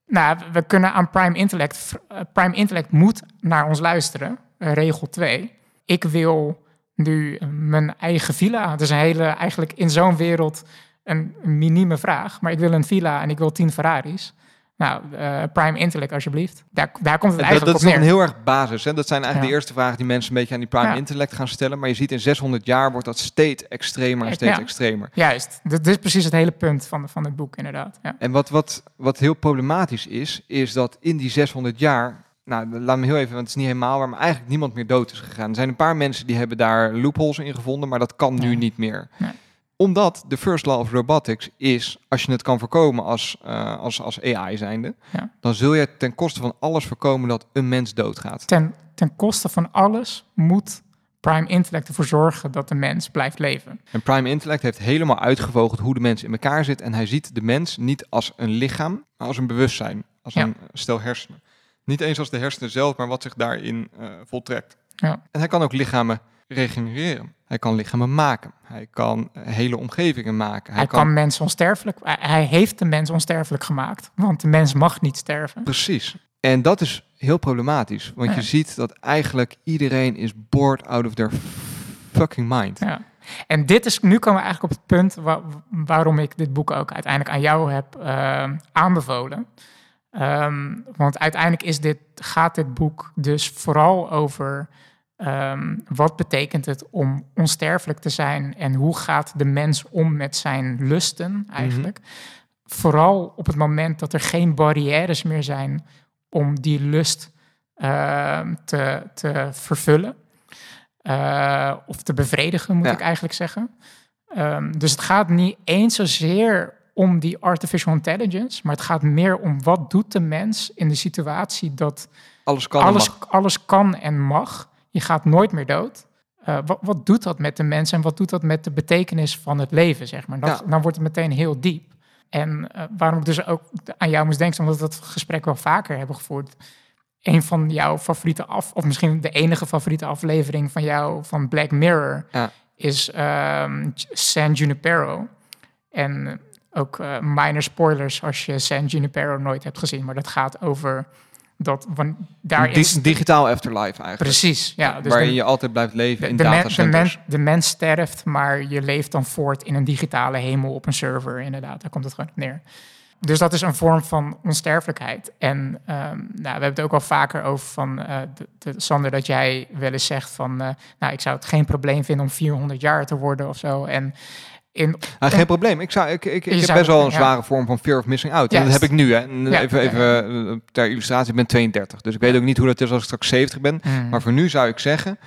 nou, we kunnen aan prime intellect. prime intellect moet naar ons luisteren. regel 2. Ik wil nu mijn eigen villa. Het is een hele, eigenlijk in zo'n wereld een minieme vraag. Maar ik wil een villa en ik wil 10 Ferraris. Nou, eh, prime intellect alsjeblieft. Daar, daar komt het Dat, eigenlijk dat is op nog neer. een heel erg basis. Hè? Dat zijn eigenlijk Ja. de eerste vragen die mensen een beetje aan die prime Ja. intellect gaan stellen. Maar je ziet in 600 jaar wordt dat steeds extremer en steeds Ja. extremer. Juist. Dit, dit is precies het hele punt van, van het boek, inderdaad. Ja. En wat, wat, wat heel problematisch is, is dat in die 600 jaar... Nou, laat me heel even, want het is niet helemaal waar, maar eigenlijk niemand meer dood is gegaan. Er zijn een paar mensen die hebben daar loopholes in gevonden, maar dat kan nu niet meer. Nee. Omdat de first law of robotics is, als je het kan voorkomen als, eh, als, als AI zijnde, Ja. dan zul je ten koste van alles voorkomen dat een mens doodgaat. Ten, ten koste van alles moet Prime Intellect ervoor zorgen dat de mens blijft leven. En Prime Intellect heeft helemaal uitgevogeld hoe de mens in elkaar zit. En hij ziet de mens niet als een lichaam, maar als een bewustzijn. Als Ja. een stel hersenen. Niet eens als de hersenen zelf, maar wat zich daarin eh, voltrekt. Ja. En hij kan ook lichamen regenereren. Hij kan lichamen maken. Hij kan eh, hele omgevingen maken. Hij, kan, mensen onsterfelijk... Hij, hij heeft de mens onsterfelijk gemaakt. Want de mens mag niet sterven. Precies. En dat is heel problematisch. Want Ja. je ziet dat eigenlijk iedereen is bored out of their fucking mind. Ja. En dit is, nu komen we eigenlijk op het punt wa- waarom ik dit boek ook uiteindelijk aan jou heb eh, aanbevolen. Ehm, want uiteindelijk is dit, gaat dit boek dus vooral over ehm, wat betekent het om onsterfelijk te zijn en hoe gaat de mens om met zijn lusten eigenlijk. Vooral op het moment dat er geen barrières meer zijn om die lust ehm, te, te vervullen. Eh, of te bevredigen, moet Ja. ik eigenlijk zeggen. Dus het gaat niet eens zozeer om die artificial intelligence, maar het gaat meer om wat doet de mens in de situatie dat Alles kan en alles, mag. alles kan en mag. Je gaat nooit meer dood. Eh, wat, wat doet dat met de mens en wat doet dat met de betekenis van het leven, zeg maar? Dan, Ja. dan wordt het meteen heel diep. En eh, waarom ik dus ook aan jou moest denken, omdat we dat gesprek wel vaker hebben gevoerd. Een van jouw favoriete af, of misschien de enige favoriete aflevering van jou van Black Mirror, Ja. is ehm, San Junipero. En ook eh, minor spoilers als je San Junipero nooit hebt gezien, maar dat gaat over dat daar Een di- is digitaal afterlife eigenlijk. precies ja, dus waarin je altijd blijft leven de, in de, datacenters. men- de mens sterft, maar je leeft dan voort in een digitale hemel op een server. Inderdaad, daar komt het gewoon op neer. Dus dat is een vorm van onsterfelijkheid. En ehm, nou, we hebben het ook al vaker over van, eh, de, de- Sander, dat jij wel eens zegt van, eh, nou, ik zou het geen probleem vinden om 400 jaar te worden of zo. En in, Ah, geen probleem. Ik, zou, ik, ik, ik heb best wel een ja. zware vorm van fear of missing out. En dat heb ik nu. Hè. En Ja, Even, even eh, ter illustratie, ik ben 32. Dus ik weet ook niet hoe dat is als ik straks 70 ben. Mm. Maar voor nu zou ik zeggen,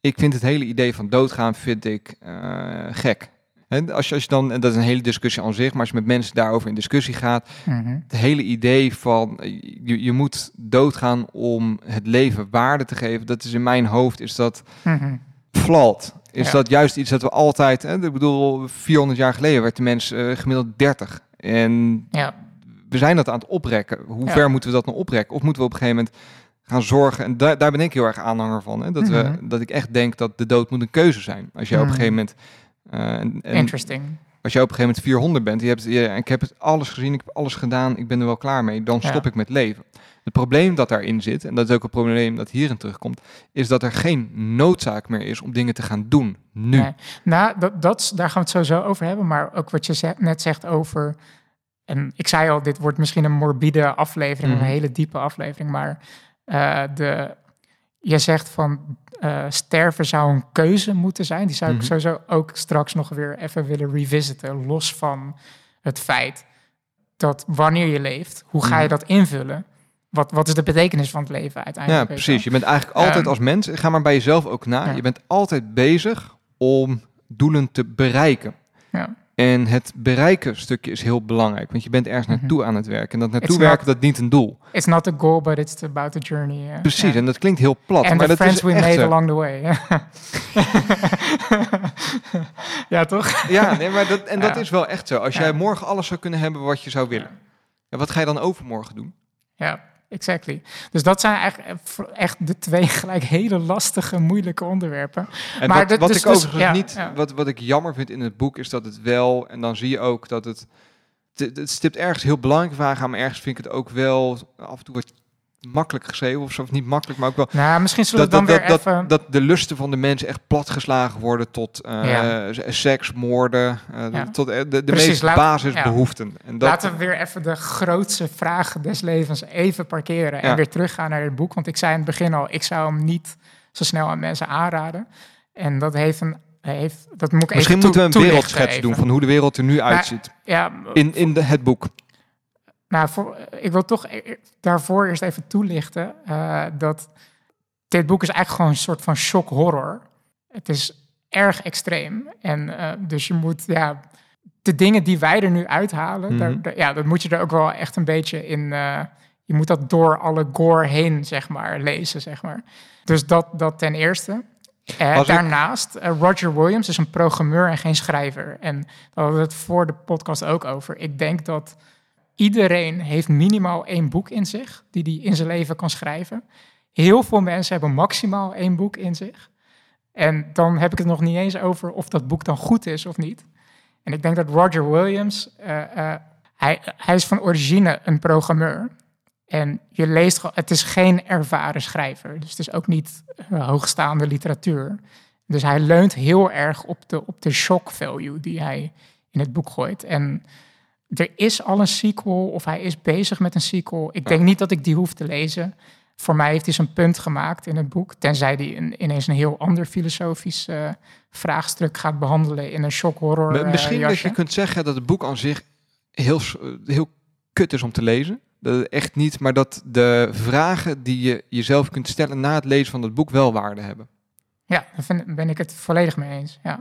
ik vind het hele idee van doodgaan vind ik eh, gek. Hè, als, je, als je dan, en dat is een hele discussie aan zich, maar als je met mensen daarover in discussie gaat, Mhm. het hele idee van eh, je, je moet doodgaan om het leven waarde te geven, dat is in mijn hoofd, is dat Mhm. Is Ja. dat juist iets dat we altijd, hè, ik bedoel, 400 jaar geleden werd de mens eh, gemiddeld 30. En Ja, we zijn dat aan het oprekken. Hoe Ja. ver moeten we dat nou oprekken? Of moeten we op een gegeven moment gaan zorgen? En daar daar ben ik heel erg aanhanger van. Hè? Dat, we, Mhm. dat ik echt denk dat de dood moet een keuze zijn. Als je op een Mhm. gegeven moment... eh, en, en interesting. als je op een gegeven moment 400 bent, je hebt, je, ik heb het alles gezien, ik heb alles gedaan, ik ben er wel klaar mee, dan Ja. stop ik met leven. Het probleem dat daarin zit, en dat is ook een probleem dat hierin terugkomt, is dat er geen noodzaak meer is om dingen te gaan doen. Nu. Nee. Nou, dat, dat, daar gaan we het sowieso over hebben. Maar ook wat je net zegt over... En ik zei al, dit wordt misschien een morbide aflevering... Mhm. een hele diepe aflevering. Maar eh, de, je zegt van eh, sterven zou een keuze moeten zijn. Die zou Mhm. ik sowieso ook straks nog weer even willen revisiten. Los van het feit dat wanneer je leeft... hoe ga je Mhm. dat invullen? Wat, wat is de betekenis van het leven Ja, uiteindelijk? wel? precies. Je bent eigenlijk altijd Ehm, als mens, ga maar bij jezelf ook na, Ja. je bent altijd bezig om doelen te bereiken. Ja. En het bereiken stukje is heel belangrijk, want je bent ergens Mhm. naartoe aan het werken. En dat naartoe It's werken, not- dat dient een doel. It's not a goal, but it's about the journey. Precies, Ja. en dat klinkt heel plat, En maar dat friends is we made zo. along the way. ja, toch? Ja, nee, maar dat, en dat Ja. is wel echt zo. Als Ja. jij morgen alles zou kunnen hebben wat je zou willen, ja, wat ga je dan overmorgen doen? Ja, exactly. Dus dat zijn eigenlijk echt de twee gelijk hele lastige, moeilijke onderwerpen. En Maar wat, dat- wat dus- ik dus- overigens ja, niet, ja. Wat, wat ik jammer vind in het boek, is dat het wel, en dan zie je ook dat het, het, het stipt ergens heel belangrijke vragen aan, maar ergens vind ik het ook wel af en toe wat makkelijk geschreven of zo, of niet makkelijk, maar ook wel Nou, misschien zullen dat, we dan dat, weer dat, even... dat, de lusten van de mensen echt platgeslagen worden tot eh, Ja. seks, moorden, eh, Ja. tot eh, de, de Precies, meest laat- basisbehoeften. En dat, Laten we weer even de grootste vragen des levens even parkeren en weer teruggaan naar het boek. Want ik zei in het begin al, ik zou hem niet zo snel aan mensen aanraden. En dat heeft een... Heeft, dat moet ik Misschien moeten we een wereldschets doen van hoe de wereld er nu uitziet. Ja, In, in de, het boek. Nou, voor, ik wil toch e- daarvoor eerst even toelichten eh, dat dit boek is eigenlijk gewoon een soort van shock horror. Het is erg extreem. En eh, dus je moet, ja, de dingen die wij er nu uithalen, daar, Mhm. daar- ja, dat moet je er ook wel echt een beetje in. eh, je moet dat door alle gore heen, zeg maar, lezen, zeg maar. Dus dat, dat ten eerste. Eh, ik- daarnaast, eh, Roger Williams is een programmeur en geen schrijver. En daar hadden we het voor de podcast ook over. Ik denk dat iedereen heeft minimaal één boek in zich, die hij in zijn leven kan schrijven. Heel veel mensen hebben maximaal één boek in zich. En dan heb ik het nog niet eens over of dat boek dan goed is of niet. En ik denk dat Roger Williams, eh, hij, hij is van origine een programmeur. En je leest, het is geen ervaren schrijver. Dus het is ook niet eh, hoogstaande literatuur. Dus hij leunt heel erg op de, op de shock value die hij in het boek gooit. En er is al een sequel, of hij is bezig met een sequel. Ik denk niet dat ik die hoef te lezen. Voor mij heeft hij zijn punt gemaakt in het boek. Tenzij hij een, ineens een heel ander filosofisch eh, vraagstuk gaat behandelen in een shock horror. Eh, Misschien dat je kunt zeggen dat het boek aan zich heel, eh, heel kut is om te lezen. Dat echt niet, maar dat de vragen die je jezelf kunt stellen na het lezen van het boek wel waarde hebben. Ja, daar ben ik het volledig mee eens. Ja.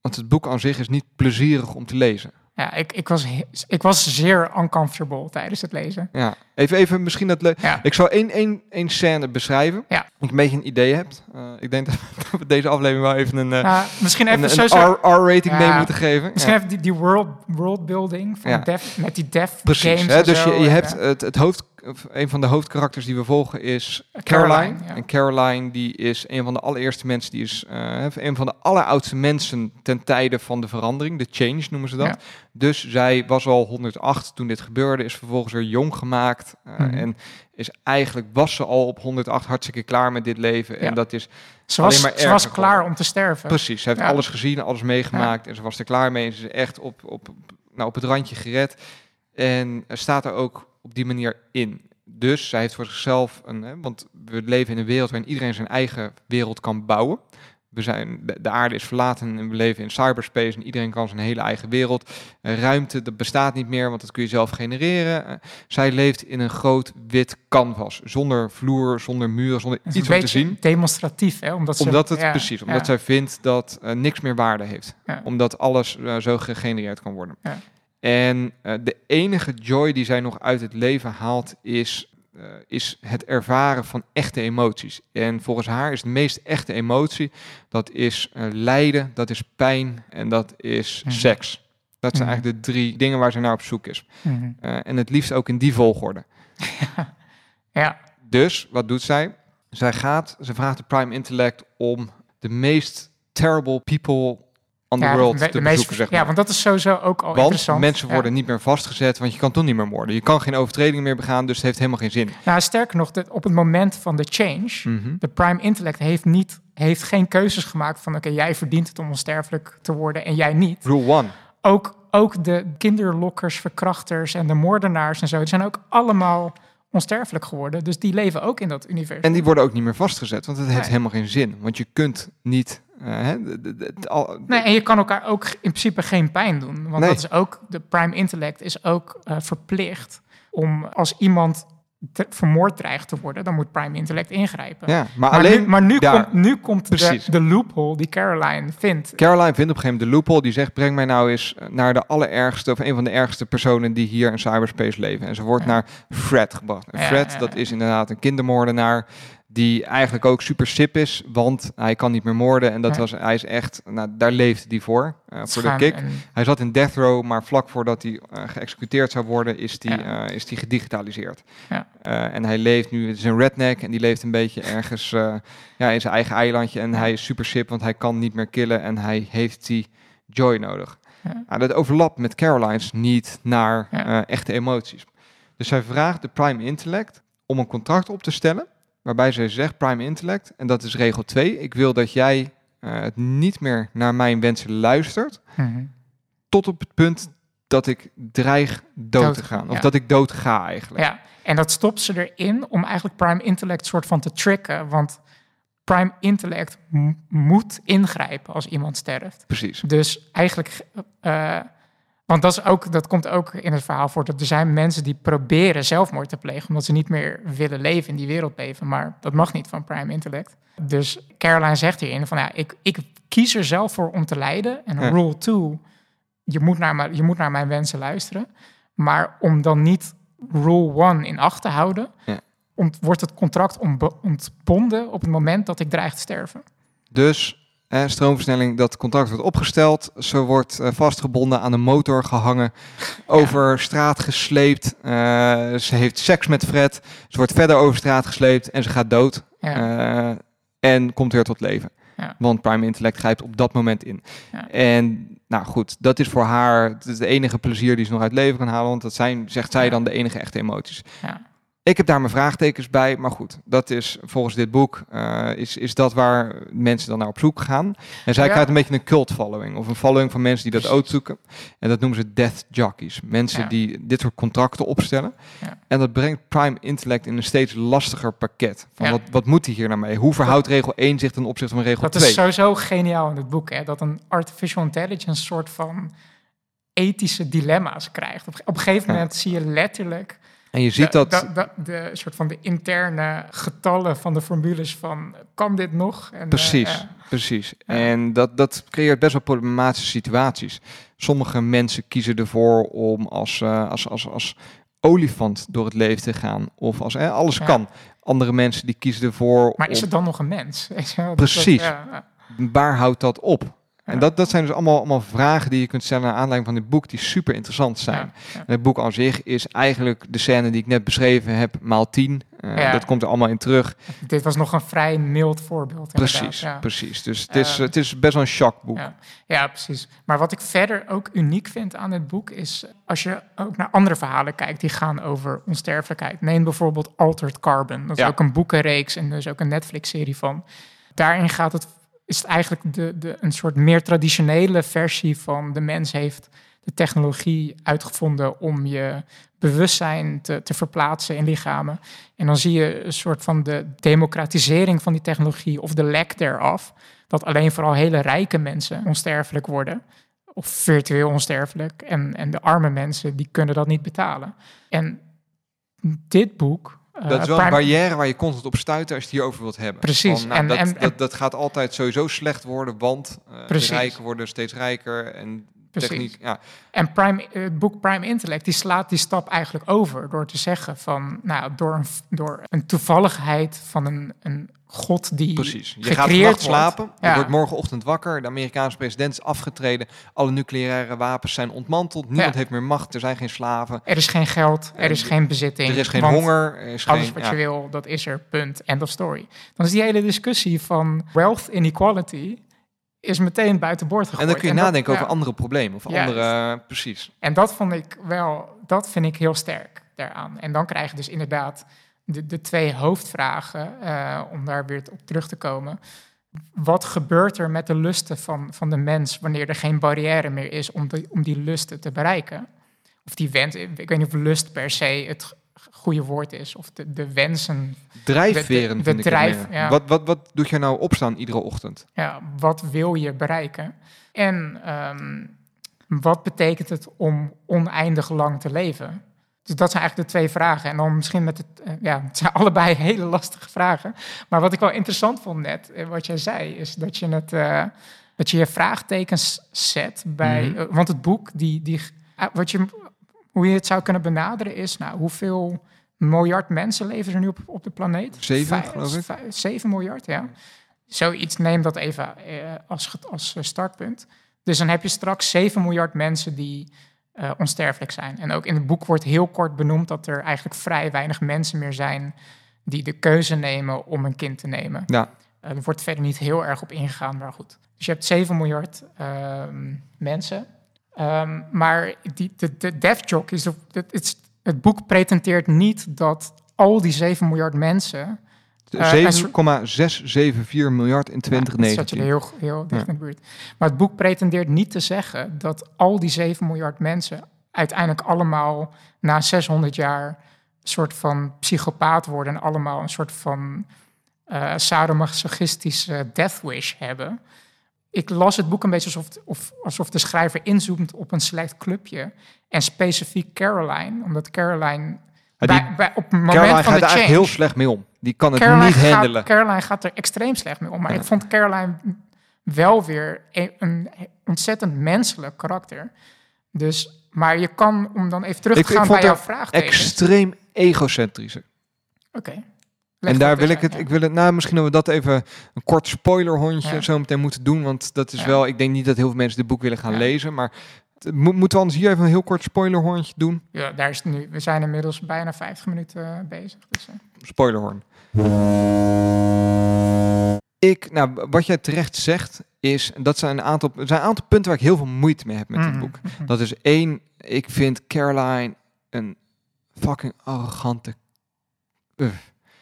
Want het boek aan zich is niet plezierig om te lezen. Ja, ik, ik, was, ik was zeer uncomfortable tijdens het lezen. Ja, even, even misschien dat le- Ja, Ik zal één, één, één scène beschrijven. Ja. Je een beetje een idee hebt. Eh, ik denk dat we deze aflevering wel even een, eh, misschien een, even een. R- R-rating mee Ja. moeten geven. Misschien even die, die world, worldbuilding van. Def, met die Def Precies. games Hè? Dus zo. je, je En, hebt eh, het, het hoofd, of een van de hoofdkarakters die we volgen is Caroline. Caroline, ja. En Caroline die is een van de allereerste mensen, die is eh, een van de alleroudste mensen ten tijde van de verandering. De change noemen ze dat. Ja. Dus zij was al 108 toen dit gebeurde, is vervolgens weer jong gemaakt. eh, Mhm. En is eigenlijk, was ze al op 108 hartstikke klaar met dit leven. Ja. En dat is ze was, alleen maar ze was klaar geworden. om te sterven. Precies, ze heeft alles gezien, alles meegemaakt en ze was er klaar mee. En ze is echt op, op, nou, op het randje gered. En er staat er ook op die manier in. Dus zij heeft voor zichzelf een, hè, want we leven in een wereld waarin iedereen zijn eigen wereld kan bouwen. We zijn, de, de aarde is verlaten en we leven in cyberspace en iedereen kan zijn hele eigen wereld. Eh, ruimte, dat bestaat niet meer, want dat kun je zelf genereren. Eh, zij leeft in een groot wit canvas, zonder vloer, zonder muren, zonder iets om te zien demonstratief, hè? Omdat, ze, omdat het ja, precies, omdat ja. zij vindt dat eh, niks meer waarde heeft. Ja. Omdat alles zo gegenereerd kan worden. En eh, de enige joy die zij nog uit het leven haalt is, eh, is het ervaren van echte emoties. En volgens haar is de meest echte emotie, dat is eh, lijden, dat is pijn en dat is Mhm. seks. Dat zijn Mhm. eigenlijk de drie dingen waar ze naar op zoek is. Mhm. En het liefst ook in die volgorde. Ja, Dus wat doet zij? Zij gaat, ze vraagt de Prime Intellect om de meest terrible people ja, te bezoeken, meest- zeg maar. Ja, want dat is sowieso ook al want interessant. mensen Ja. worden niet meer vastgezet, want je kan toch niet meer moorden. Je kan geen overtredingen meer begaan, dus het heeft helemaal geen zin. Nou, sterker nog, op het moment van de change, Mhm. de prime intellect heeft, niet, heeft geen keuzes gemaakt van... oké, jij verdient het om onsterfelijk te worden en jij niet. Rule one. Ook, ook de kinderlokkers, verkrachters en de moordenaars en zo... die zijn ook allemaal onsterfelijk geworden. Dus die leven ook in dat universum. En die worden ook niet meer vastgezet, want het heeft Nee. helemaal geen zin. Want je kunt niet... eh, Nee, en je kan elkaar ook in principe geen pijn doen. Want Nee. dat is ook, de prime intellect is ook eh, verplicht om als iemand te- vermoord dreigt te worden, dan moet prime intellect ingrijpen. ja, maar, Maar, alleen... nu, maar nu, daar- komt, nu komt de, de loophole die Caroline vindt. Caroline vindt op een gegeven moment de loophole. Die zegt, breng mij nou eens naar de allerergste... of een van de ergste personen die hier in cyberspace leven. En ze wordt Ja. naar Fred gebracht. En Fred, ja, dat is inderdaad een kindermoordenaar... die eigenlijk ook super sip is, want hij kan niet meer moorden. En dat Ja. was, hij is echt... Nou, daar leefde hij voor, eh, voor de kick. en- Hij zat in death row, maar vlak voordat hij eh, geëxecuteerd zou worden... is hij Ja. eh, is hij gedigitaliseerd. Ja. En hij leeft nu... Het is een redneck en die leeft een beetje ergens... ja, in zijn eigen eilandje. En hij is super sip, want hij kan niet meer killen. En hij heeft die joy nodig. Ja. Nou, dat overlapt met Caroline's niet naar echte emoties. Dus zij vraagt de Prime Intellect om een contract op te stellen. Waarbij zij zegt, Prime Intellect, en dat is regel 2. Ik wil dat jij eh, het niet meer naar mijn wensen luistert. Mhm. Tot op het punt dat ik dreig dood, Dood te gaan. Of ja. dat ik dood ga eigenlijk. Ja, en dat stopt ze erin om eigenlijk prime intellect soort van te tricken. Want prime intellect moet ingrijpen als iemand sterft. Precies. Dus eigenlijk, eh, Want dat, is ook, dat komt ook in het verhaal voor. Dat er zijn mensen die proberen zelfmoord te plegen. omdat ze niet meer willen leven in die wereld leven. Maar dat mag niet van Prime Intellect. Dus Caroline zegt hierin: van ja, ik, ik kies er zelf voor om te lijden. En Ja. rule two, je moet, naar mijn, je moet naar mijn wensen luisteren. Maar om dan niet rule one in acht te houden. Ja. ont- wordt het contract ontbo- ontbonden op het moment dat ik dreig te sterven. Dus eh, stroomversnelling, dat contract wordt opgesteld. Ze wordt eh, vastgebonden aan een motor gehangen, over straat gesleept. Eh, ze heeft seks met Fred. Ze wordt verder over straat gesleept en ze gaat dood. Ja. Eh, en komt weer tot leven. Ja. Want Prime Intellect grijpt op dat moment in. Ja. En nou goed, dat is voor haar het is de enige plezier die ze nog uit leven kan halen. Want dat zijn, zegt zij dan, de enige echte emoties. Ik heb daar mijn vraagtekens bij, maar goed, dat is volgens dit boek, eh, is, is dat waar mensen dan naar op zoek gaan. En zij Ja. krijgt een beetje een cult following, of een following van mensen die dat ook zoeken. En dat noemen ze death jockeys, mensen Ja. die dit soort contracten opstellen. Ja. En dat brengt Prime Intellect in een steeds lastiger pakket. Van wat, wat moet hij hier nou mee? Hoe verhoudt regel 1 zich ten opzichte van regel Dat 2? is sowieso geniaal in het boek. Hè? Dat een artificial intelligence soort van ethische dilemma's krijgt. Op, op een gegeven moment zie je letterlijk En je ziet de, dat... de, de, de soort van de interne getallen van de formules van kan dit nog? En, eh, Precies, ja. precies. Ja. En dat, dat creëert best wel problematische situaties. Sommige mensen kiezen ervoor om als, eh, als, als, als olifant door het leven te gaan. Of als eh, alles Ja. kan. Andere mensen die kiezen ervoor maar is het dan nog een mens? Precies. dat- ja. Waar houdt dat op? En dat, dat zijn dus allemaal, allemaal vragen die je kunt stellen naar aanleiding van dit boek, die super interessant zijn. En het boek aan zich is eigenlijk de scène die ik net beschreven heb, maal tien. Eh. Dat komt er allemaal in terug. Dit was nog een vrij mild voorbeeld. Precies, ja. precies. Dus het is, het is best wel een shockboek. Ja. ja, precies. Maar wat ik verder ook uniek vind aan dit boek is als je ook naar andere verhalen kijkt die gaan over onsterfelijkheid. Neem bijvoorbeeld Altered Carbon. Dat is ook een boekenreeks en dus ook een Netflix-serie van. Daarin gaat het, is het eigenlijk de, de, een soort meer traditionele versie van de mens heeft de technologie uitgevonden om je bewustzijn te, te verplaatsen in lichamen. En dan zie je een soort van de democratisering van die technologie of de lack thereof. Dat alleen vooral hele rijke mensen onsterfelijk worden. Of virtueel onsterfelijk. En, en de arme mensen, die kunnen dat niet betalen. En dit boek... eh, Dat is wel een barrière waar je constant op stuit als je het hierover wilt hebben. Precies. Van, nou, En- dat, en- dat, dat gaat altijd sowieso slecht worden, want Precies. rijken worden steeds rijker en Precies. techniek. Ja, En Prime, het boek Prime Intellect die slaat die stap eigenlijk over door te zeggen van, nou, door een, door een toevalligheid van een, een god die precies. Je gaat slapen, je Ja. wordt morgenochtend wakker, de Amerikaanse president is afgetreden, alle nucleaire wapens zijn ontmanteld, niemand Ja. heeft meer macht, er zijn geen slaven, Er is geen geld, er is En geen bezitting. er is geen honger, er is Alles geen... wat ja. je wil, dat is er, punt, end of story. Dan is die hele discussie van wealth inequality is meteen buiten boord gegooid. En dan kun je nadenken over andere problemen of andere... Precies. En dat vond ik wel, dat vind ik heel sterk daaraan. En dan krijg je dus inderdaad de, de twee hoofdvragen, eh, om daar weer op terug te komen. Wat gebeurt er met de lusten van, van de mens wanneer er geen barrière meer is om, die om die lusten te bereiken? Of die wens, ik weet niet of lust per se het goede woord is, of de, de wensen. Drijfveren De- de drijf, ja. Wat, wat, wat doet je nou opstaan iedere ochtend? Ja, wat wil je bereiken? En ehm, wat betekent het om oneindig lang te leven? Dus dat zijn eigenlijk de twee vragen. En dan misschien met het, eh, ja, het zijn allebei hele lastige vragen. Maar wat ik wel interessant vond net, eh, wat jij zei, is dat je het, eh, dat je, je vraagtekens zet bij, Mhm. want het boek, die, die, eh, wat je, hoe je het zou kunnen benaderen is, nou, hoeveel miljard mensen leven er nu op, op de planeet? Zeven, Vijf- geloof ik. vijf- Zeven miljard, ja. Zoiets, neem dat even als, als startpunt. Dus dan heb je straks 7 miljard mensen die eh, onsterfelijk zijn. En ook in het boek wordt heel kort benoemd dat er eigenlijk vrij weinig mensen meer zijn die de keuze nemen om een kind te nemen. Ja, Eh, er wordt verder niet heel erg op ingegaan, maar goed. Dus je hebt 7 miljard ehm, mensen. Ehm, maar die, de, de death jock is, het, het, boek pretenteert niet dat al die 7 miljard mensen 7,674 miljard in Ja, dat zat 2019. je er heel, heel dicht in de buurt. Maar het boek pretendeert niet te zeggen dat al die 7 miljard mensen uiteindelijk allemaal na 600 jaar een soort van psychopaat worden en allemaal een soort van eh sadomasochistische death wish hebben. ik las het boek een beetje alsof, of, alsof de schrijver inzoomt op een select clubje. En specifiek Caroline, omdat Caroline Ja, die- bij, bij, op het moment Caroline van de change... heel slecht mee om. Die kan het Caroline niet gaat, handelen. Caroline gaat er extreem slecht mee om. Maar Ja. ik vond Caroline wel weer een, een ontzettend menselijk karakter. Dus, maar je kan, om dan even terug Ik- te ik gaan vond bij jouw vraagteken. Extreem egocentrische. Oké. En daar wil ik het, ik wil het, nou misschien dat we dat even een kort spoilerhondje Ja. zo meteen moeten doen, want dat is Ja. wel, ik denk niet dat heel veel mensen dit boek willen gaan Ja. lezen, maar mo- moeten we anders hier even een heel kort spoilerhondje doen? ja. Daar is het nu. We zijn inmiddels bijna 50 minuten eh, bezig. Dus, eh, Spoilerhorn. Ik, nou, wat jij terecht zegt, is, dat zijn een aantal, er zijn een aantal punten waar ik heel veel moeite mee heb met dit mhm, boek. mhm. Dat is één, ik vind Caroline een fucking arrogante Ja,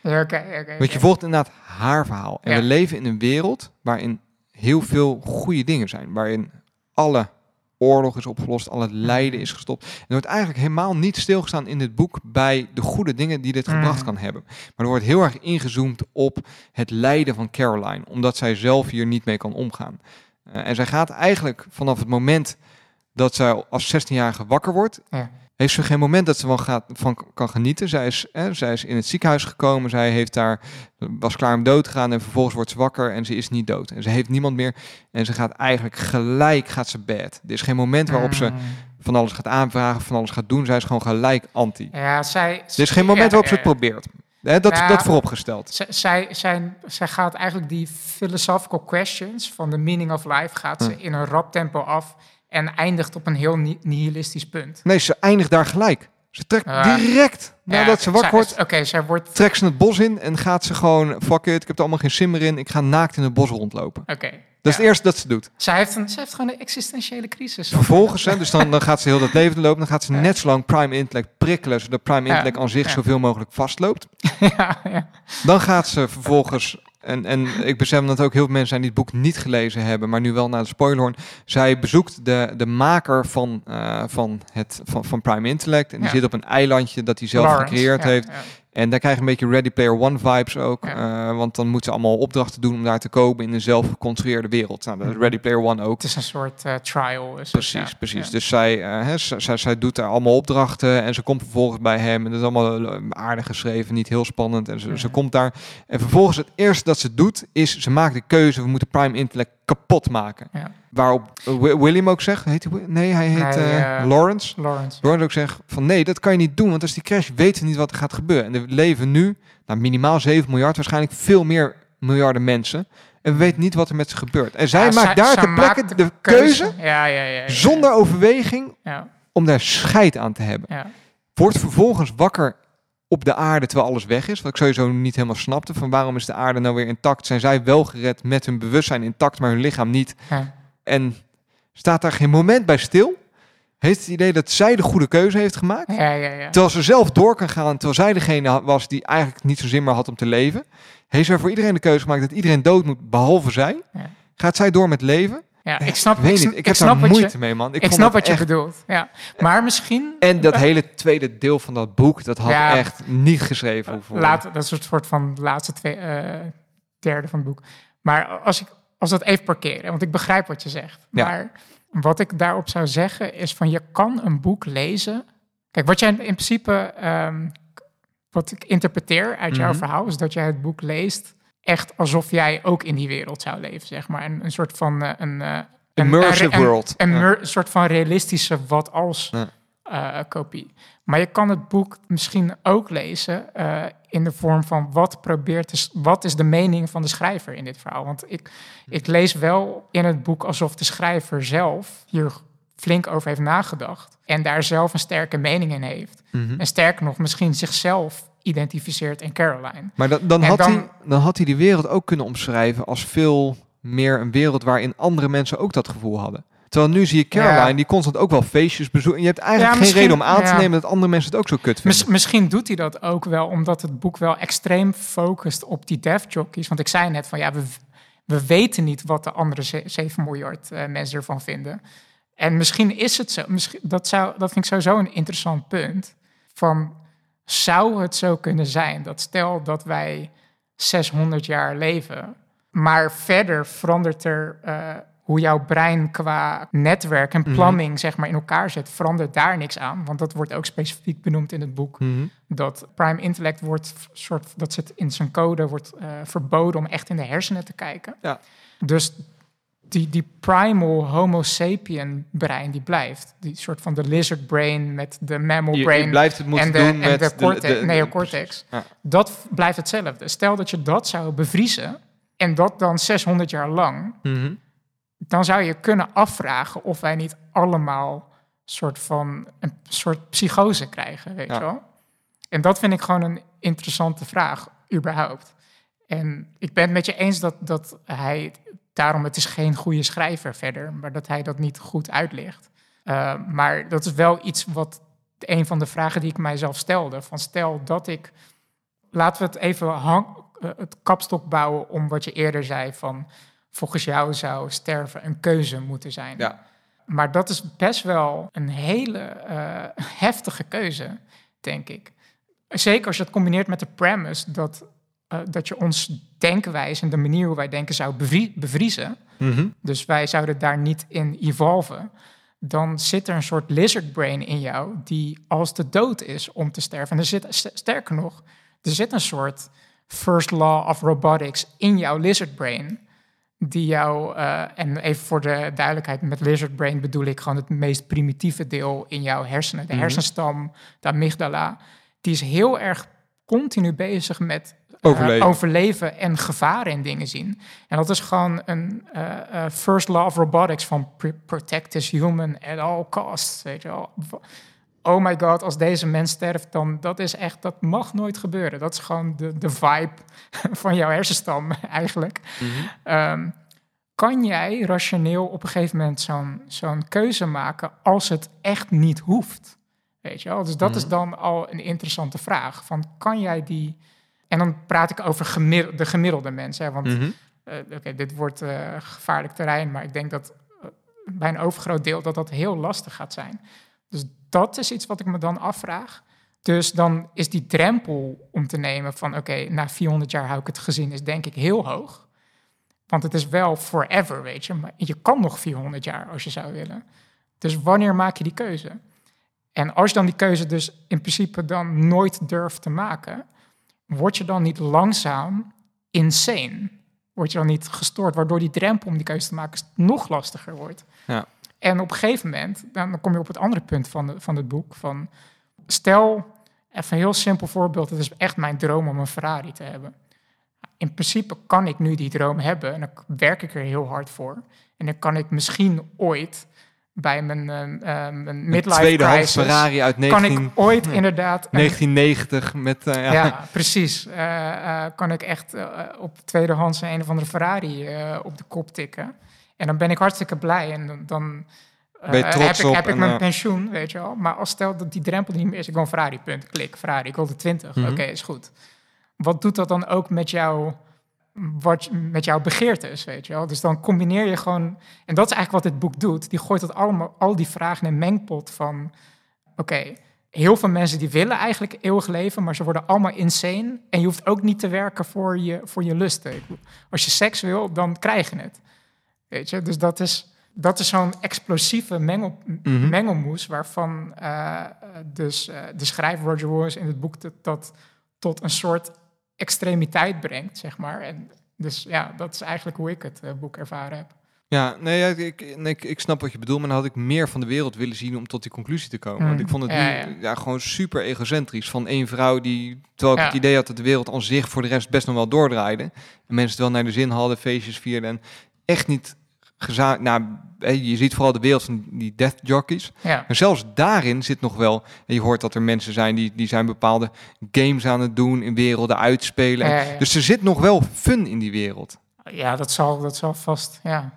Oké, oké. Want je volgt inderdaad haar verhaal. En Ja. we leven in een wereld waarin heel veel goede dingen zijn. Waarin alle oorlog is opgelost, al het lijden is gestopt. En er wordt eigenlijk helemaal niet stilgestaan in dit boek bij de goede dingen die dit gebracht Mhm. kan hebben. Maar er wordt heel erg ingezoomd op het lijden van Caroline, omdat zij zelf hier niet mee kan omgaan. Eh, en zij gaat eigenlijk vanaf het moment dat zij als 16-jarige wakker wordt, Ja. Heeft ze geen moment dat ze van, gaat, van kan genieten. Zij is, hè, zij is in het ziekenhuis gekomen, zij heeft daar, was klaar om dood te gaan en vervolgens wordt ze wakker en ze is niet dood. En ze heeft niemand meer en ze gaat eigenlijk gelijk, gaat ze bed. Er is geen moment waarop ze Mm. van alles gaat aanvragen, van alles gaat doen. Zij is gewoon gelijk anti. Ja, zij... Er is geen moment waarop ze het probeert. Hè, dat, Ja. dat vooropgesteld. Zij, zijn, zij gaat eigenlijk die philosophical questions van de meaning of life gaat ze Hm. in een rap tempo af en eindigt op een heel ni- nihilistisch punt. Nee, ze eindigt daar gelijk. Ze trekt Ja. direct nadat ze wakker wordt, Oké, zij wordt... trekt ze het bos in en gaat ze gewoon, fuck it, ik heb er allemaal geen zin meer in, ik ga naakt in het bos rondlopen. Oké. Dat is het eerste dat ze doet. Zij heeft, een, zij heeft gewoon een existentiële crisis. Vervolgens, hè, dus dan, dan gaat ze heel dat leven lopen. Dan gaat ze Ja. net zo lang prime intellect prikkelen, zodat prime intellect aan zich zoveel mogelijk vastloopt. ja. Dan gaat ze vervolgens, en, en ik besef dat ook heel veel mensen zijn die het boek niet gelezen hebben, maar nu wel naar de spoilerhorn. Zij bezoekt de, de maker van, eh, van, het, van, van prime intellect. En die Ja. zit op een eilandje dat hij zelf Lawrence, gecreëerd ja, heeft. En daar krijg je een beetje Ready Player One vibes ook. Ja. eh, want dan moeten ze allemaal opdrachten doen om daar te komen in een zelfgeconstrueerde wereld. Nou, dat is Mhm. Ready Player One ook. Het is een soort eh, trial. is het, Precies, ja. precies. Ja. Dus zij, eh, zij, zij doet daar allemaal opdrachten en ze komt vervolgens bij hem. En dat is allemaal aardig geschreven, niet heel spannend. En ze, ze Mhm. komt daar. En vervolgens het eerste dat ze doet, is ze maakt de keuze, we moeten Prime Intellect kapot maken. Ja. Waarop eh, Wi- William ook zegt, heet hij, nee, hij heet eh, eh, Lawrence. Lawrence. Lawrence ook zegt van nee, dat kan je niet doen, want als die crash weten we niet wat er gaat gebeuren. En er leven nu, nou, minimaal 7 miljard, waarschijnlijk veel meer miljarden mensen. En we weten niet wat er met ze gebeurt. En zij Ja, maakt daar ter plekke maakt de keuze Ja, ja, ja. ja. zonder overweging Ja, om daar scheid aan te hebben. ja. Wordt vervolgens wakker op de aarde terwijl alles weg is. Wat ik sowieso niet helemaal snapte. Van waarom is de aarde nou weer intact? Zijn zij wel gered met hun bewustzijn intact, maar hun lichaam niet? En staat daar geen moment bij stil? Heeft het idee dat zij de goede keuze heeft gemaakt? Ja, ja, ja. Terwijl ze zelf door kan gaan, terwijl zij degene was die eigenlijk niet zo zin meer had om te leven. Heeft zij voor iedereen de keuze gemaakt dat iedereen dood moet, behalve zij? Gaat zij door met leven? Ja ik snap, Ik ik, ik heb snap daar moeite je, mee, man. Ik, snap wat je bedoelt. Ja. Maar misschien... En dat hele tweede deel van dat boek, dat had Ja. echt niet geschreven hoeven. Laat, dat is een soort van laatste twee, eh, derde van het boek. Maar als, ik, als dat even parkeren, want ik begrijp wat je zegt. Ja. Maar wat ik daarop zou zeggen is van je kan een boek lezen. Kijk, wat jij in principe, ehm, wat ik interpreteer uit jouw Mhm. verhaal, is dat jij het boek leest echt alsof jij ook in die wereld zou leven, zeg maar. Een, een soort van eh, een, eh, een, Immersive een- world. Een, Ja. soort van realistische wat als Ja. eh, kopie. Maar je kan het boek misschien ook lezen in de vorm van wat probeert s- wat is de mening van de schrijver in dit verhaal. Want ik, ik lees wel in het boek alsof de schrijver zelf hier flink over heeft nagedacht en daar zelf een sterke mening in heeft. Mhm. En sterker nog, misschien zichzelf identificeert in Caroline. Maar dan, dan, En had dan- Hij, dan had hij die wereld ook kunnen omschrijven als veel meer een wereld waarin andere mensen ook dat gevoel hadden. Terwijl nu zie je Caroline, Ja. die constant ook wel feestjes bezoeken. En je hebt eigenlijk Ja, geen reden om aan te ja. nemen dat andere mensen het ook zo kut vinden. misschien doet hij dat ook wel omdat het boek wel extreem focust op die dev jockeys. Want ik zei net van ja, we, we weten niet wat de andere ze- 7 miljard eh, mensen ervan vinden. En misschien is het zo. Misschien, dat, zou, dat vind ik sowieso een interessant punt. Van zou het zo kunnen zijn dat stel dat wij 600 jaar leven, maar verder verandert er. eh, hoe jouw brein qua netwerk en Mhm. planning zeg maar in elkaar zit, verandert daar niks aan. Want dat wordt ook specifiek benoemd in het boek. Mhm. Dat prime intellect wordt soort, dat zit in zijn code, wordt eh, verboden om echt in de hersenen te kijken. Ja. Dus die, die primal homo sapien brein die blijft. Die soort van de lizard brain met de mammal Je, brain blijft het moeten en de, doen en met de, cortex, de- neocortex. Ja. Dat blijft hetzelfde. Stel dat je dat zou bevriezen en dat dan 600 jaar lang, Mhm. dan zou je kunnen afvragen of wij niet allemaal soort van een soort psychose krijgen, weet Ja. je wel? En dat vind ik gewoon een interessante vraag, überhaupt. En ik ben het met je eens dat, dat hij, daarom het is geen goede schrijver verder, maar dat hij dat niet goed uitlegt. Uh, maar dat is wel iets wat een van de vragen die ik mijzelf stelde. Van stel dat ik, laten we het even hang, uh, het kapstok bouwen om wat je eerder zei van volgens jou zou sterven een keuze moeten zijn. Ja. Maar dat is best wel een hele uh, heftige keuze, denk ik. Zeker als je het combineert met de premise dat, uh, dat je ons denkwijze en de manier hoe wij denken zou bevrie bevriezen. Mm -hmm. Dus wij zouden daar niet in evolven. Dan zit er een soort lizard brain in jou die als de dood is om te sterven. En er zit, sterker nog, er zit een soort first law of robotics in jouw lizard brain die jou, uh, en even voor de duidelijkheid, met lizard brain bedoel ik gewoon het meest primitieve deel in jouw hersenen. De hersenstam, de amygdala, die is heel erg continu bezig met overleven, uh, overleven en gevaren in dingen zien. En dat is gewoon een uh, first law of robotics van protect this human at all costs. Weet je wel. Oh my god, als deze mens sterft, dan dat is echt, dat mag nooit gebeuren. Dat is gewoon de, de vibe van jouw hersenstam eigenlijk. Mm -hmm. um, kan jij rationeel op een gegeven moment zo'n zo'n keuze maken als het echt niet hoeft? Weet je wel? Dus dat mm -hmm. is dan al een interessante vraag. Van kan jij die. En dan praat ik over de gemiddelde mensen. Hè? Want mm -hmm. uh, okay, dit wordt uh, gevaarlijk terrein, maar ik denk dat uh, bij een overgroot deel dat dat heel lastig gaat zijn. Dus dat is iets wat ik me dan afvraag. Dus dan is die drempel om te nemen van oké, okay, na 400 jaar hou ik het gezien, is denk ik heel hoog. Want het is wel forever, weet je. Maar je kan nog 400 jaar als je zou willen. Dus wanneer maak je die keuze? En als je dan die keuze dus in principe dan nooit durft te maken, word je dan niet langzaam insane? Word je dan niet gestoord, waardoor die drempel om die keuze te maken nog lastiger wordt? Ja. En op een gegeven moment, dan kom je op het andere punt van, de, van het boek, van stel, even een heel simpel voorbeeld, het is echt mijn droom om een Ferrari te hebben. In principe kan ik nu die droom hebben en dan werk ik er heel hard voor. En dan kan ik misschien ooit bij mijn, uh, mijn midlife tweedehands. Ferrari uit 19, kan ik ooit ja, inderdaad... 1990 met... Uh, ja. ja. precies. Uh, kan ik echt op tweedehands een of andere Ferrari op de kop tikken. En dan ben ik hartstikke blij en dan... dan ben je trots heb ik, heb ik en, mijn pensioen, weet je wel. Maar als stel dat die drempel niet meer is, ik wil een Ferrari, punt, klik, Ferrari, ik wil de 20. Mm -hmm. Oké, okay, is goed. Wat doet dat dan ook met jou wat met jouw begeertes, weet je wel. Dus dan combineer je gewoon... En dat is eigenlijk wat dit boek doet. Die gooit dat allemaal, al die vragen in een mengpot van... Oké, okay, heel veel mensen die willen eigenlijk eeuwig leven... maar ze worden allemaal insane. En je hoeft ook niet te werken voor je, voor je lusten. Als je seks wil, dan krijg je het. Weet je, dus dat is... Dat is zo'n explosieve mengel, mm -hmm. mengelmoes... waarvan uh, dus, uh, de schrijver Roger Waters in het boek... dat, dat tot een soort extremiteit brengt, zeg maar. En dus ja, dat is eigenlijk hoe ik het uh, boek ervaren heb. Ja, nee, ik, ik, ik snap wat je bedoelt, maar dan had ik meer van de wereld willen zien om tot die conclusie te komen. Mm. Want ik vond het ja, nu ja. ja, gewoon super egocentrisch van één vrouw die, terwijl ik Ja. het idee had dat de wereld aan zich voor de rest best nog wel doordraaide. En mensen het wel naar de zin hadden, feestjes vierden en echt niet. Nou, je ziet vooral de wereld van die death jockeys. Ja, Maar zelfs daarin zit nog wel. En je hoort dat er mensen zijn die, die zijn bepaalde games aan het doen, in werelden uitspelen. En- Ja, ja, ja. Dus er zit nog wel fun in die wereld. ja dat, zal, dat zal vast, ja.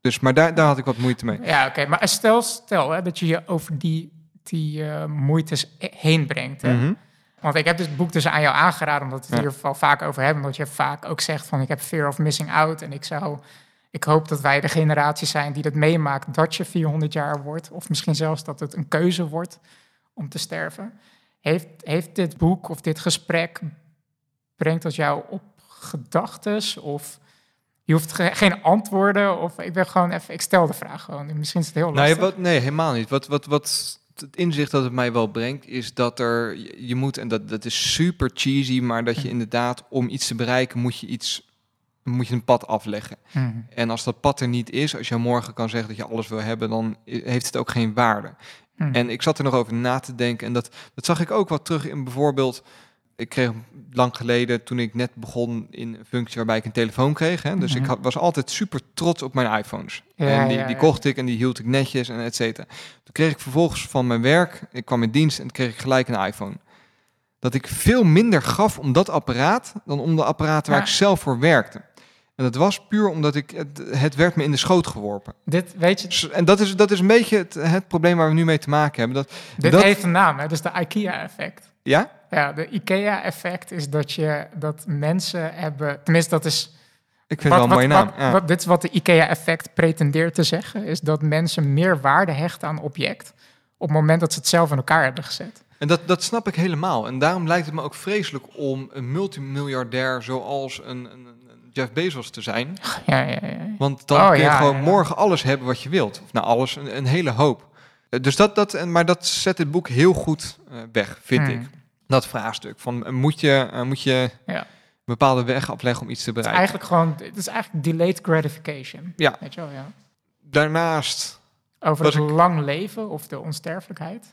Dus, maar daar, daar had ik wat moeite mee. Ja, oké. Maar stel, stel hè, dat je je over die, die eh, moeites he- heen brengt. Hè? Mhm. Want ik heb dit boek dus aan jou aangeraden, omdat we het Ja. hier vaak over hebben. Omdat je vaak ook zegt van ik heb fear of missing out. En ik zou, ik hoop dat wij de generatie zijn die dat meemaakt dat je 400 jaar wordt. Of misschien zelfs dat het een keuze wordt om te sterven. Heeft, heeft dit boek of dit gesprek, brengt dat jou op gedachtes? Of Je hoeft ge- geen antwoorden of ik ben gewoon even, ik stel de vraag gewoon. Misschien is het heel Nou, lastig. ja, wat, nee, helemaal niet. Wat, wat, wat het inzicht dat het mij wel brengt, is dat er, je- je moet, en dat, dat is super cheesy, maar dat je inderdaad, om iets te bereiken, moet je iets, moet je een pad afleggen. Mhm. En als dat pad er niet is, als je morgen kan zeggen dat je alles wil hebben, dan heeft het ook geen waarde. Mhm. En ik zat er nog over na te denken. En dat, dat zag ik ook wat terug in bijvoorbeeld. Ik kreeg lang geleden, toen ik net begon in een functie waarbij ik een telefoon kreeg. Hè, dus ik Mhm. had, was altijd super trots op mijn iPhones. Ja, en die, ja, die kocht ik en die hield ik netjes en et cetera. Toen kreeg ik vervolgens van mijn werk, ik kwam in dienst en kreeg ik gelijk een iPhone. Dat ik veel minder gaf om dat apparaat dan om de apparaten waar Ja. ik zelf voor werkte. En dat was puur omdat ik, het, het werd me in de schoot geworpen. Dit, weet je, En dat is, dat is een beetje het, het probleem waar we nu mee te maken hebben. Dat, dit dat, heeft een naam, hè? dus de IKEA-effect. ja? Ja, de IKEA-effect is dat je dat mensen hebben, tenminste dat is Ik vind het wel een mooie naam. wat- ja. wat- dit is wat de IKEA-effect pretendeert te zeggen, is dat mensen meer waarde hechten aan object op het moment dat ze het zelf in elkaar hebben gezet. En dat, dat snap ik helemaal. En daarom lijkt het me ook vreselijk om een multimiljardair zoals een, een Jeff Bezos te zijn. Ja, ja, ja. Want dan Oh, kun je gewoon morgen alles hebben wat je wilt. Of nou, alles, een, een hele hoop. Eh, Dus dat, dat, en- maar dat zet het boek heel goed eh, weg, vind Hmm. ik. Dat vraagstuk. Van, eh, moet, je, moet je bepaalde weg afleggen om iets te Het is bereiken? eigenlijk gewoon, het is eigenlijk delayed gratification. Ja. Weet je wel, ja. Daarnaast, Over het ik- lang leven of de onsterfelijkheid.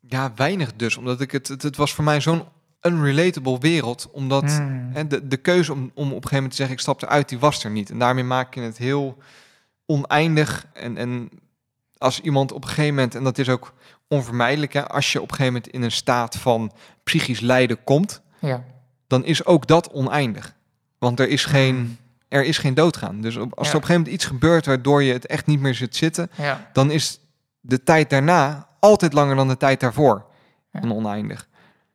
ja, weinig dus. Omdat ik het, het, het was voor mij zo'n unrelatable wereld. Omdat Hmm. En de, de keuze om, om op een gegeven moment te zeggen, ik stap eruit, die was er niet. En daarmee maak je het heel oneindig. En, en als iemand op een gegeven moment, en dat is ook onvermijdelijk, hè, als je op een gegeven moment in een staat van psychisch lijden komt, Ja. dan is ook dat oneindig. Want er is geen, er is geen doodgaan. Dus op, als Ja. er op een gegeven moment iets gebeurt waardoor je het echt niet meer zit zitten, Ja. dan is de tijd daarna altijd langer dan de tijd daarvoor. En oneindig.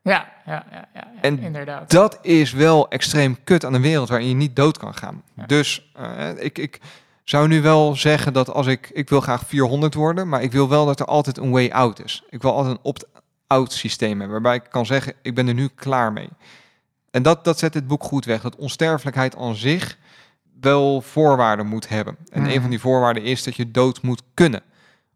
Ja, ja, ja, ja, ja, En inderdaad. Dat is wel extreem kut aan een wereld waarin je niet dood kan gaan. Ja. Dus eh, ik, ik zou nu wel zeggen dat als ik... Ik wil graag 400 worden, maar ik wil wel dat er altijd een way out is. Ik wil altijd een opt-out systeem hebben, waarbij ik kan zeggen, ik ben er nu klaar mee. En dat, dat zet dit boek goed weg. Dat onsterfelijkheid aan zich wel voorwaarden moet hebben. En Mhm. een van die voorwaarden is dat je dood moet kunnen,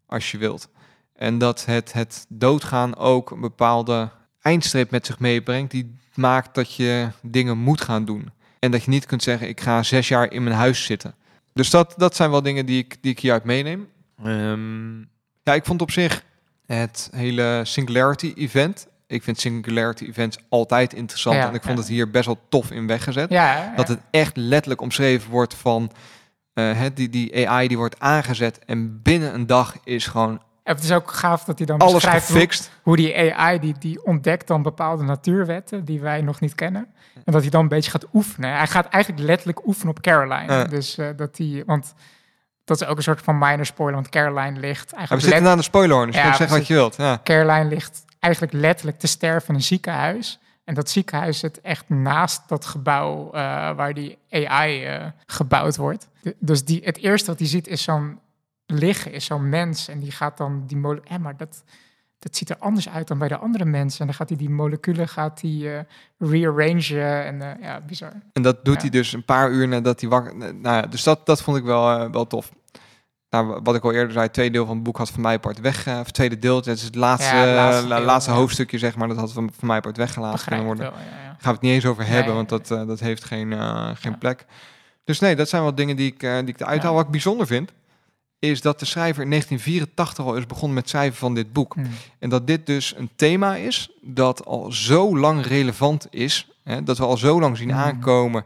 als je wilt. En dat het, het doodgaan ook een bepaalde eindstreep met zich meebrengt... die maakt dat je dingen moet gaan doen. En dat je niet kunt zeggen, ik ga zes jaar in mijn huis zitten. Dus dat, dat zijn wel dingen die ik, die ik hieruit meeneem. Ehm, ja, ik vond op zich het hele Singularity-event... Ik vind Singularity-events altijd interessant. Ja, en ik vond ja. het hier best wel tof in weggezet. Ja, Dat het echt letterlijk omschreven wordt van... hè, die, die AI die wordt aangezet en binnen een dag is gewoon Het is ook gaaf dat hij dan alles beschrijft hoe, die AI die, die ontdekt dan bepaalde natuurwetten die wij nog niet kennen. En dat hij dan een beetje gaat oefenen. Hij gaat eigenlijk letterlijk oefenen op Caroline. Ja. Dus eh, dat hij, want dat is ook een soort van minor spoiler, want Caroline ligt Maar we eigenlijk zitten aan de spoiler, dus je Ja, zeggen wat je wilt. Ja. Caroline ligt eigenlijk letterlijk te sterven in een ziekenhuis. En dat ziekenhuis zit echt naast dat gebouw eh, waar die AI eh, gebouwd wordt. Dus die, het eerste wat hij ziet is zo'n liggen, is zo'n mens. En die gaat dan die mole- eh, maar dat, dat ziet er anders uit dan bij de andere mensen. En dan gaat hij die moleculen gaat hij, eh, rearrangen. En eh, ja, bizar. En dat doet Ja. hij dus een paar uur nadat hij wakker... Nou ja, dus dat, dat vond ik wel, eh, wel tof. Nou, wat ik al eerder zei, het tweede deel van het boek had van mij apart weg. eh, of het tweede deel, het is het laatste, Ja, het laatste deel, laatste ja. hoofdstukje, zeg maar. Dat had van, van mij apart weggelaten kunnen worden. wel, gaan we het niet eens over hebben, want dat, dat heeft geen, geen plek. Dus nee, dat zijn wel dingen die ik, die ik eruit haal. Wat ik bijzonder vind, is dat de schrijver in 1984 al is begonnen met schrijven van dit boek. Hm. En dat dit dus een thema is dat al zo lang relevant is. Hè, dat we al zo lang zien Mhm. aankomen.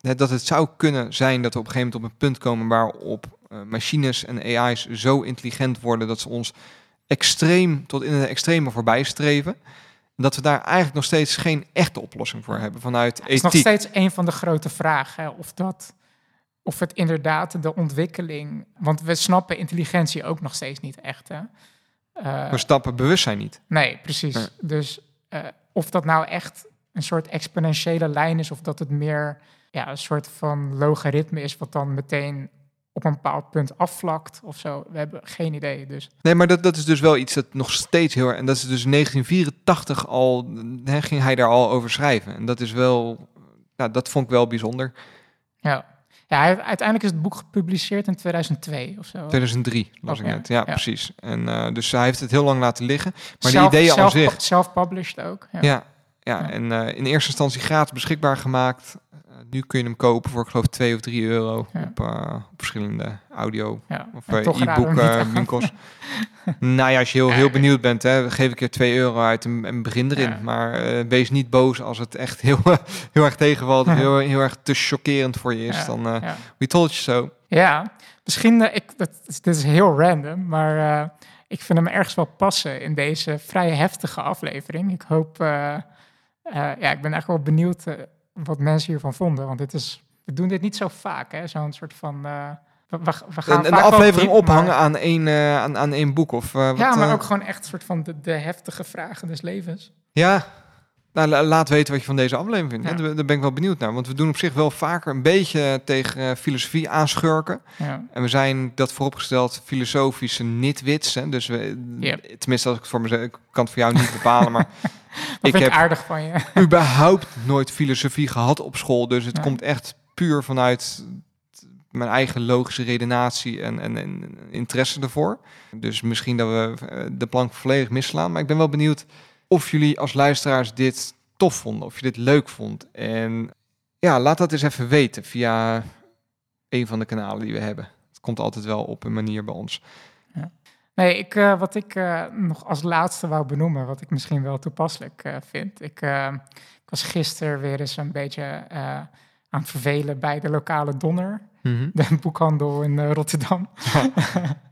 Hè, dat het zou kunnen zijn dat we op een gegeven moment op een punt komen waarop eh, machines en AI's zo intelligent worden dat ze ons extreem tot in het extreme voorbij streven. En dat we daar eigenlijk nog steeds geen echte oplossing voor hebben vanuit Het is nog steeds een van de grote vragen. Hè, of, dat, of het inderdaad de ontwikkeling... Want we snappen intelligentie ook nog steeds niet echt. Hè? Eh, We stappen bewustzijn niet. nee, precies. Nee. Dus eh, of dat nou echt een soort exponentiële lijn is... of dat het meer ja, een soort van logaritme is... wat dan meteen op een bepaald punt afvlakt of zo. We hebben geen idee. Dus Nee, maar dat, dat is dus wel iets dat nog steeds heel erg... En dat is dus in 1984 al... Hè, ging hij daar al over schrijven. En dat is wel... Nou, dat vond ik wel bijzonder. ja. Ja, uiteindelijk is het boek gepubliceerd in 2002 of zo. 2003 las ik net. Ja, ja. precies. En uh, dus hij heeft het heel lang laten liggen. Maar Zelf- de ideeën zelf, aan zich... Self-published ook. Ja. Ja, ja, Ja. en uh, in eerste instantie gratis beschikbaar gemaakt. Uh, nu kun je hem kopen voor, ik geloof, 2 of 3 euro Ja. op, uh, op verschillende audio Ja. of uh, e-book uh, winkels. nou ja, als je heel, heel benieuwd bent, hè, geef ik er 2 euro uit en, en begin erin. Ja. Maar uh, wees niet boos als het echt heel, heel erg tegenvalt, of heel, heel erg te chockerend voor je is. Ja, Dan, uh, ja. we told you so. Ja, misschien, eh, ik, dat, is- dit is heel random, maar eh, ik vind hem ergens wel passen in deze vrij heftige aflevering. Ik hoop, eh, eh, ja, ik ben eigenlijk wel benieuwd eh, wat mensen hiervan vonden, want dit is, we doen dit niet zo vaak, hè, zo'n soort van, eh, we, we, we gaan Een, een aflevering diep, ophangen maar- aan één, uh, aan, aan één boek. Of, uh, ja, wat, maar uh, ook gewoon echt een soort van de, de heftige vragen des levens. Ja, nou, la- laat weten wat je van deze aflevering vindt. Ja. hè. Daar, ben ik wel benieuwd naar. Want we doen op zich wel vaker een beetje tegen eh, filosofie aanschurken. Ja, En we zijn dat vooropgesteld filosofische nitwits. Hè. Dus we, Yep. tenminste, als ik het voor mezelf, ik kan het voor jou niet bepalen, maar ik heb aardig van je. überhaupt nooit filosofie gehad op school. Dus het komt echt puur vanuit mijn eigen logische redenatie en, en, en interesse ervoor. Dus misschien dat we eh, de plank volledig misslaan. Maar ik ben wel benieuwd of jullie als luisteraars dit tof vonden. Of je dit leuk vond. En ja, laat dat eens even weten via een van de kanalen die we hebben. Het komt altijd wel op een manier bij ons. Nee, ik, eh, wat ik eh, nog als laatste wou benoemen, wat ik misschien wel toepasselijk eh, vind. Ik, eh, ik was gisteren weer eens een beetje eh, aan het vervelen bij de lokale Donner, de boekhandel in eh, Rotterdam.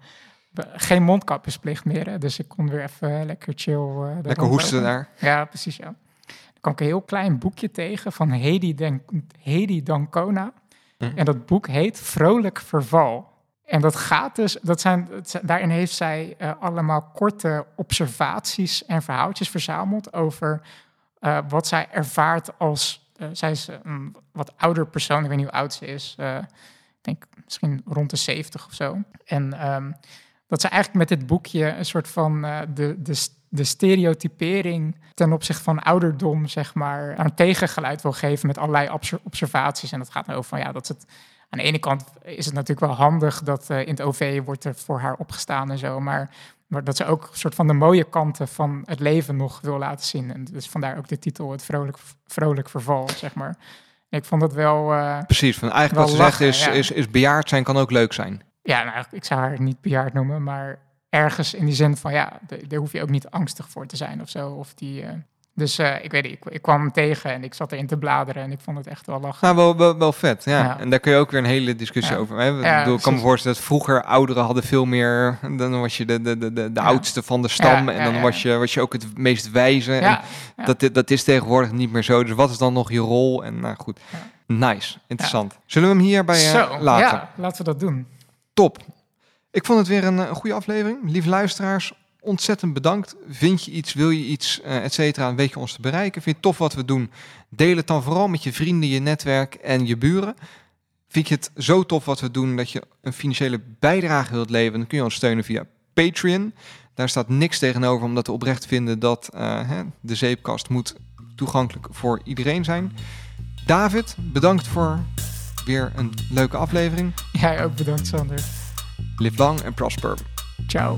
Geen mondkapjesplicht meer, hè, dus ik kon weer even lekker chill. eh, Lekker hoesten daar. Ja, precies, ja. Dan kwam ik een heel klein boekje tegen van Hedy, Den Hedy Dancona. Mhm. En dat boek heet Vrolijk Verval. En dat gaat dus, dat zijn, daarin heeft zij eh, allemaal korte observaties en verhaaltjes verzameld over eh, wat zij ervaart als, zij is een wat ouder persoon, ik weet niet hoe oud ze is, ik denk misschien rond de 70 of zo. En ehm, dat ze eigenlijk met dit boekje een soort van eh, de, de, de stereotypering ten opzichte van ouderdom, zeg maar, een tegengeluid wil geven met allerlei obser- observaties. En dat gaat dan over van ja, dat het aan de ene kant is het natuurlijk wel handig dat eh, in het OV wordt er voor haar opgestaan en zo, maar, maar dat ze ook een soort van de mooie kanten van het leven nog wil laten zien. En dus vandaar ook de titel Het Vrolijk, vrolijk Verval, zeg maar. Ik vond dat wel, eh, Precies, van eigenlijk wat ze zegt is, lachen, ja. is, is bejaard zijn kan ook leuk zijn. Ja, nou, ik zou haar niet bejaard noemen, maar ergens in die zin van ja, daar hoef je ook niet angstig voor te zijn of zo. Of die, eh, dus eh, ik weet niet, ik, ik kwam hem tegen en ik zat erin te bladeren en ik vond het echt wel lachen. Nou, wel, wel, wel vet, ja. Ja. En daar kun je ook weer een hele discussie Ja. over hebben. Ja, ik, bedoel, ik kan me voorstellen dat vroeger ouderen hadden veel meer... Dan was je de, de, de, de, oudste van de stam en dan. Was, je, was je ook het meest wijze. En. Dat, dat is tegenwoordig niet meer zo. Dus wat is dan nog je rol? En nou goed, nice, interessant. Zullen we hem hierbij eh, laten? ja, laten we dat doen. Top. Ik vond het weer een, eh, goede aflevering. Lieve luisteraars, ontzettend bedankt. Vind je iets, wil je iets, eh et cetera, weet je ons te bereiken. Vind je tof wat we doen? Deel het dan vooral met je vrienden, je netwerk en je buren. Vind je het zo tof wat we doen dat je een financiële bijdrage wilt leveren? Dan kun je ons steunen via Patreon. Daar staat niks tegenover, omdat we oprecht vinden dat eh, de zeepkast moet toegankelijk voor iedereen zijn. David, bedankt voor weer een leuke aflevering. Jij ook bedankt, Sander. Live long and prosper. Ciao.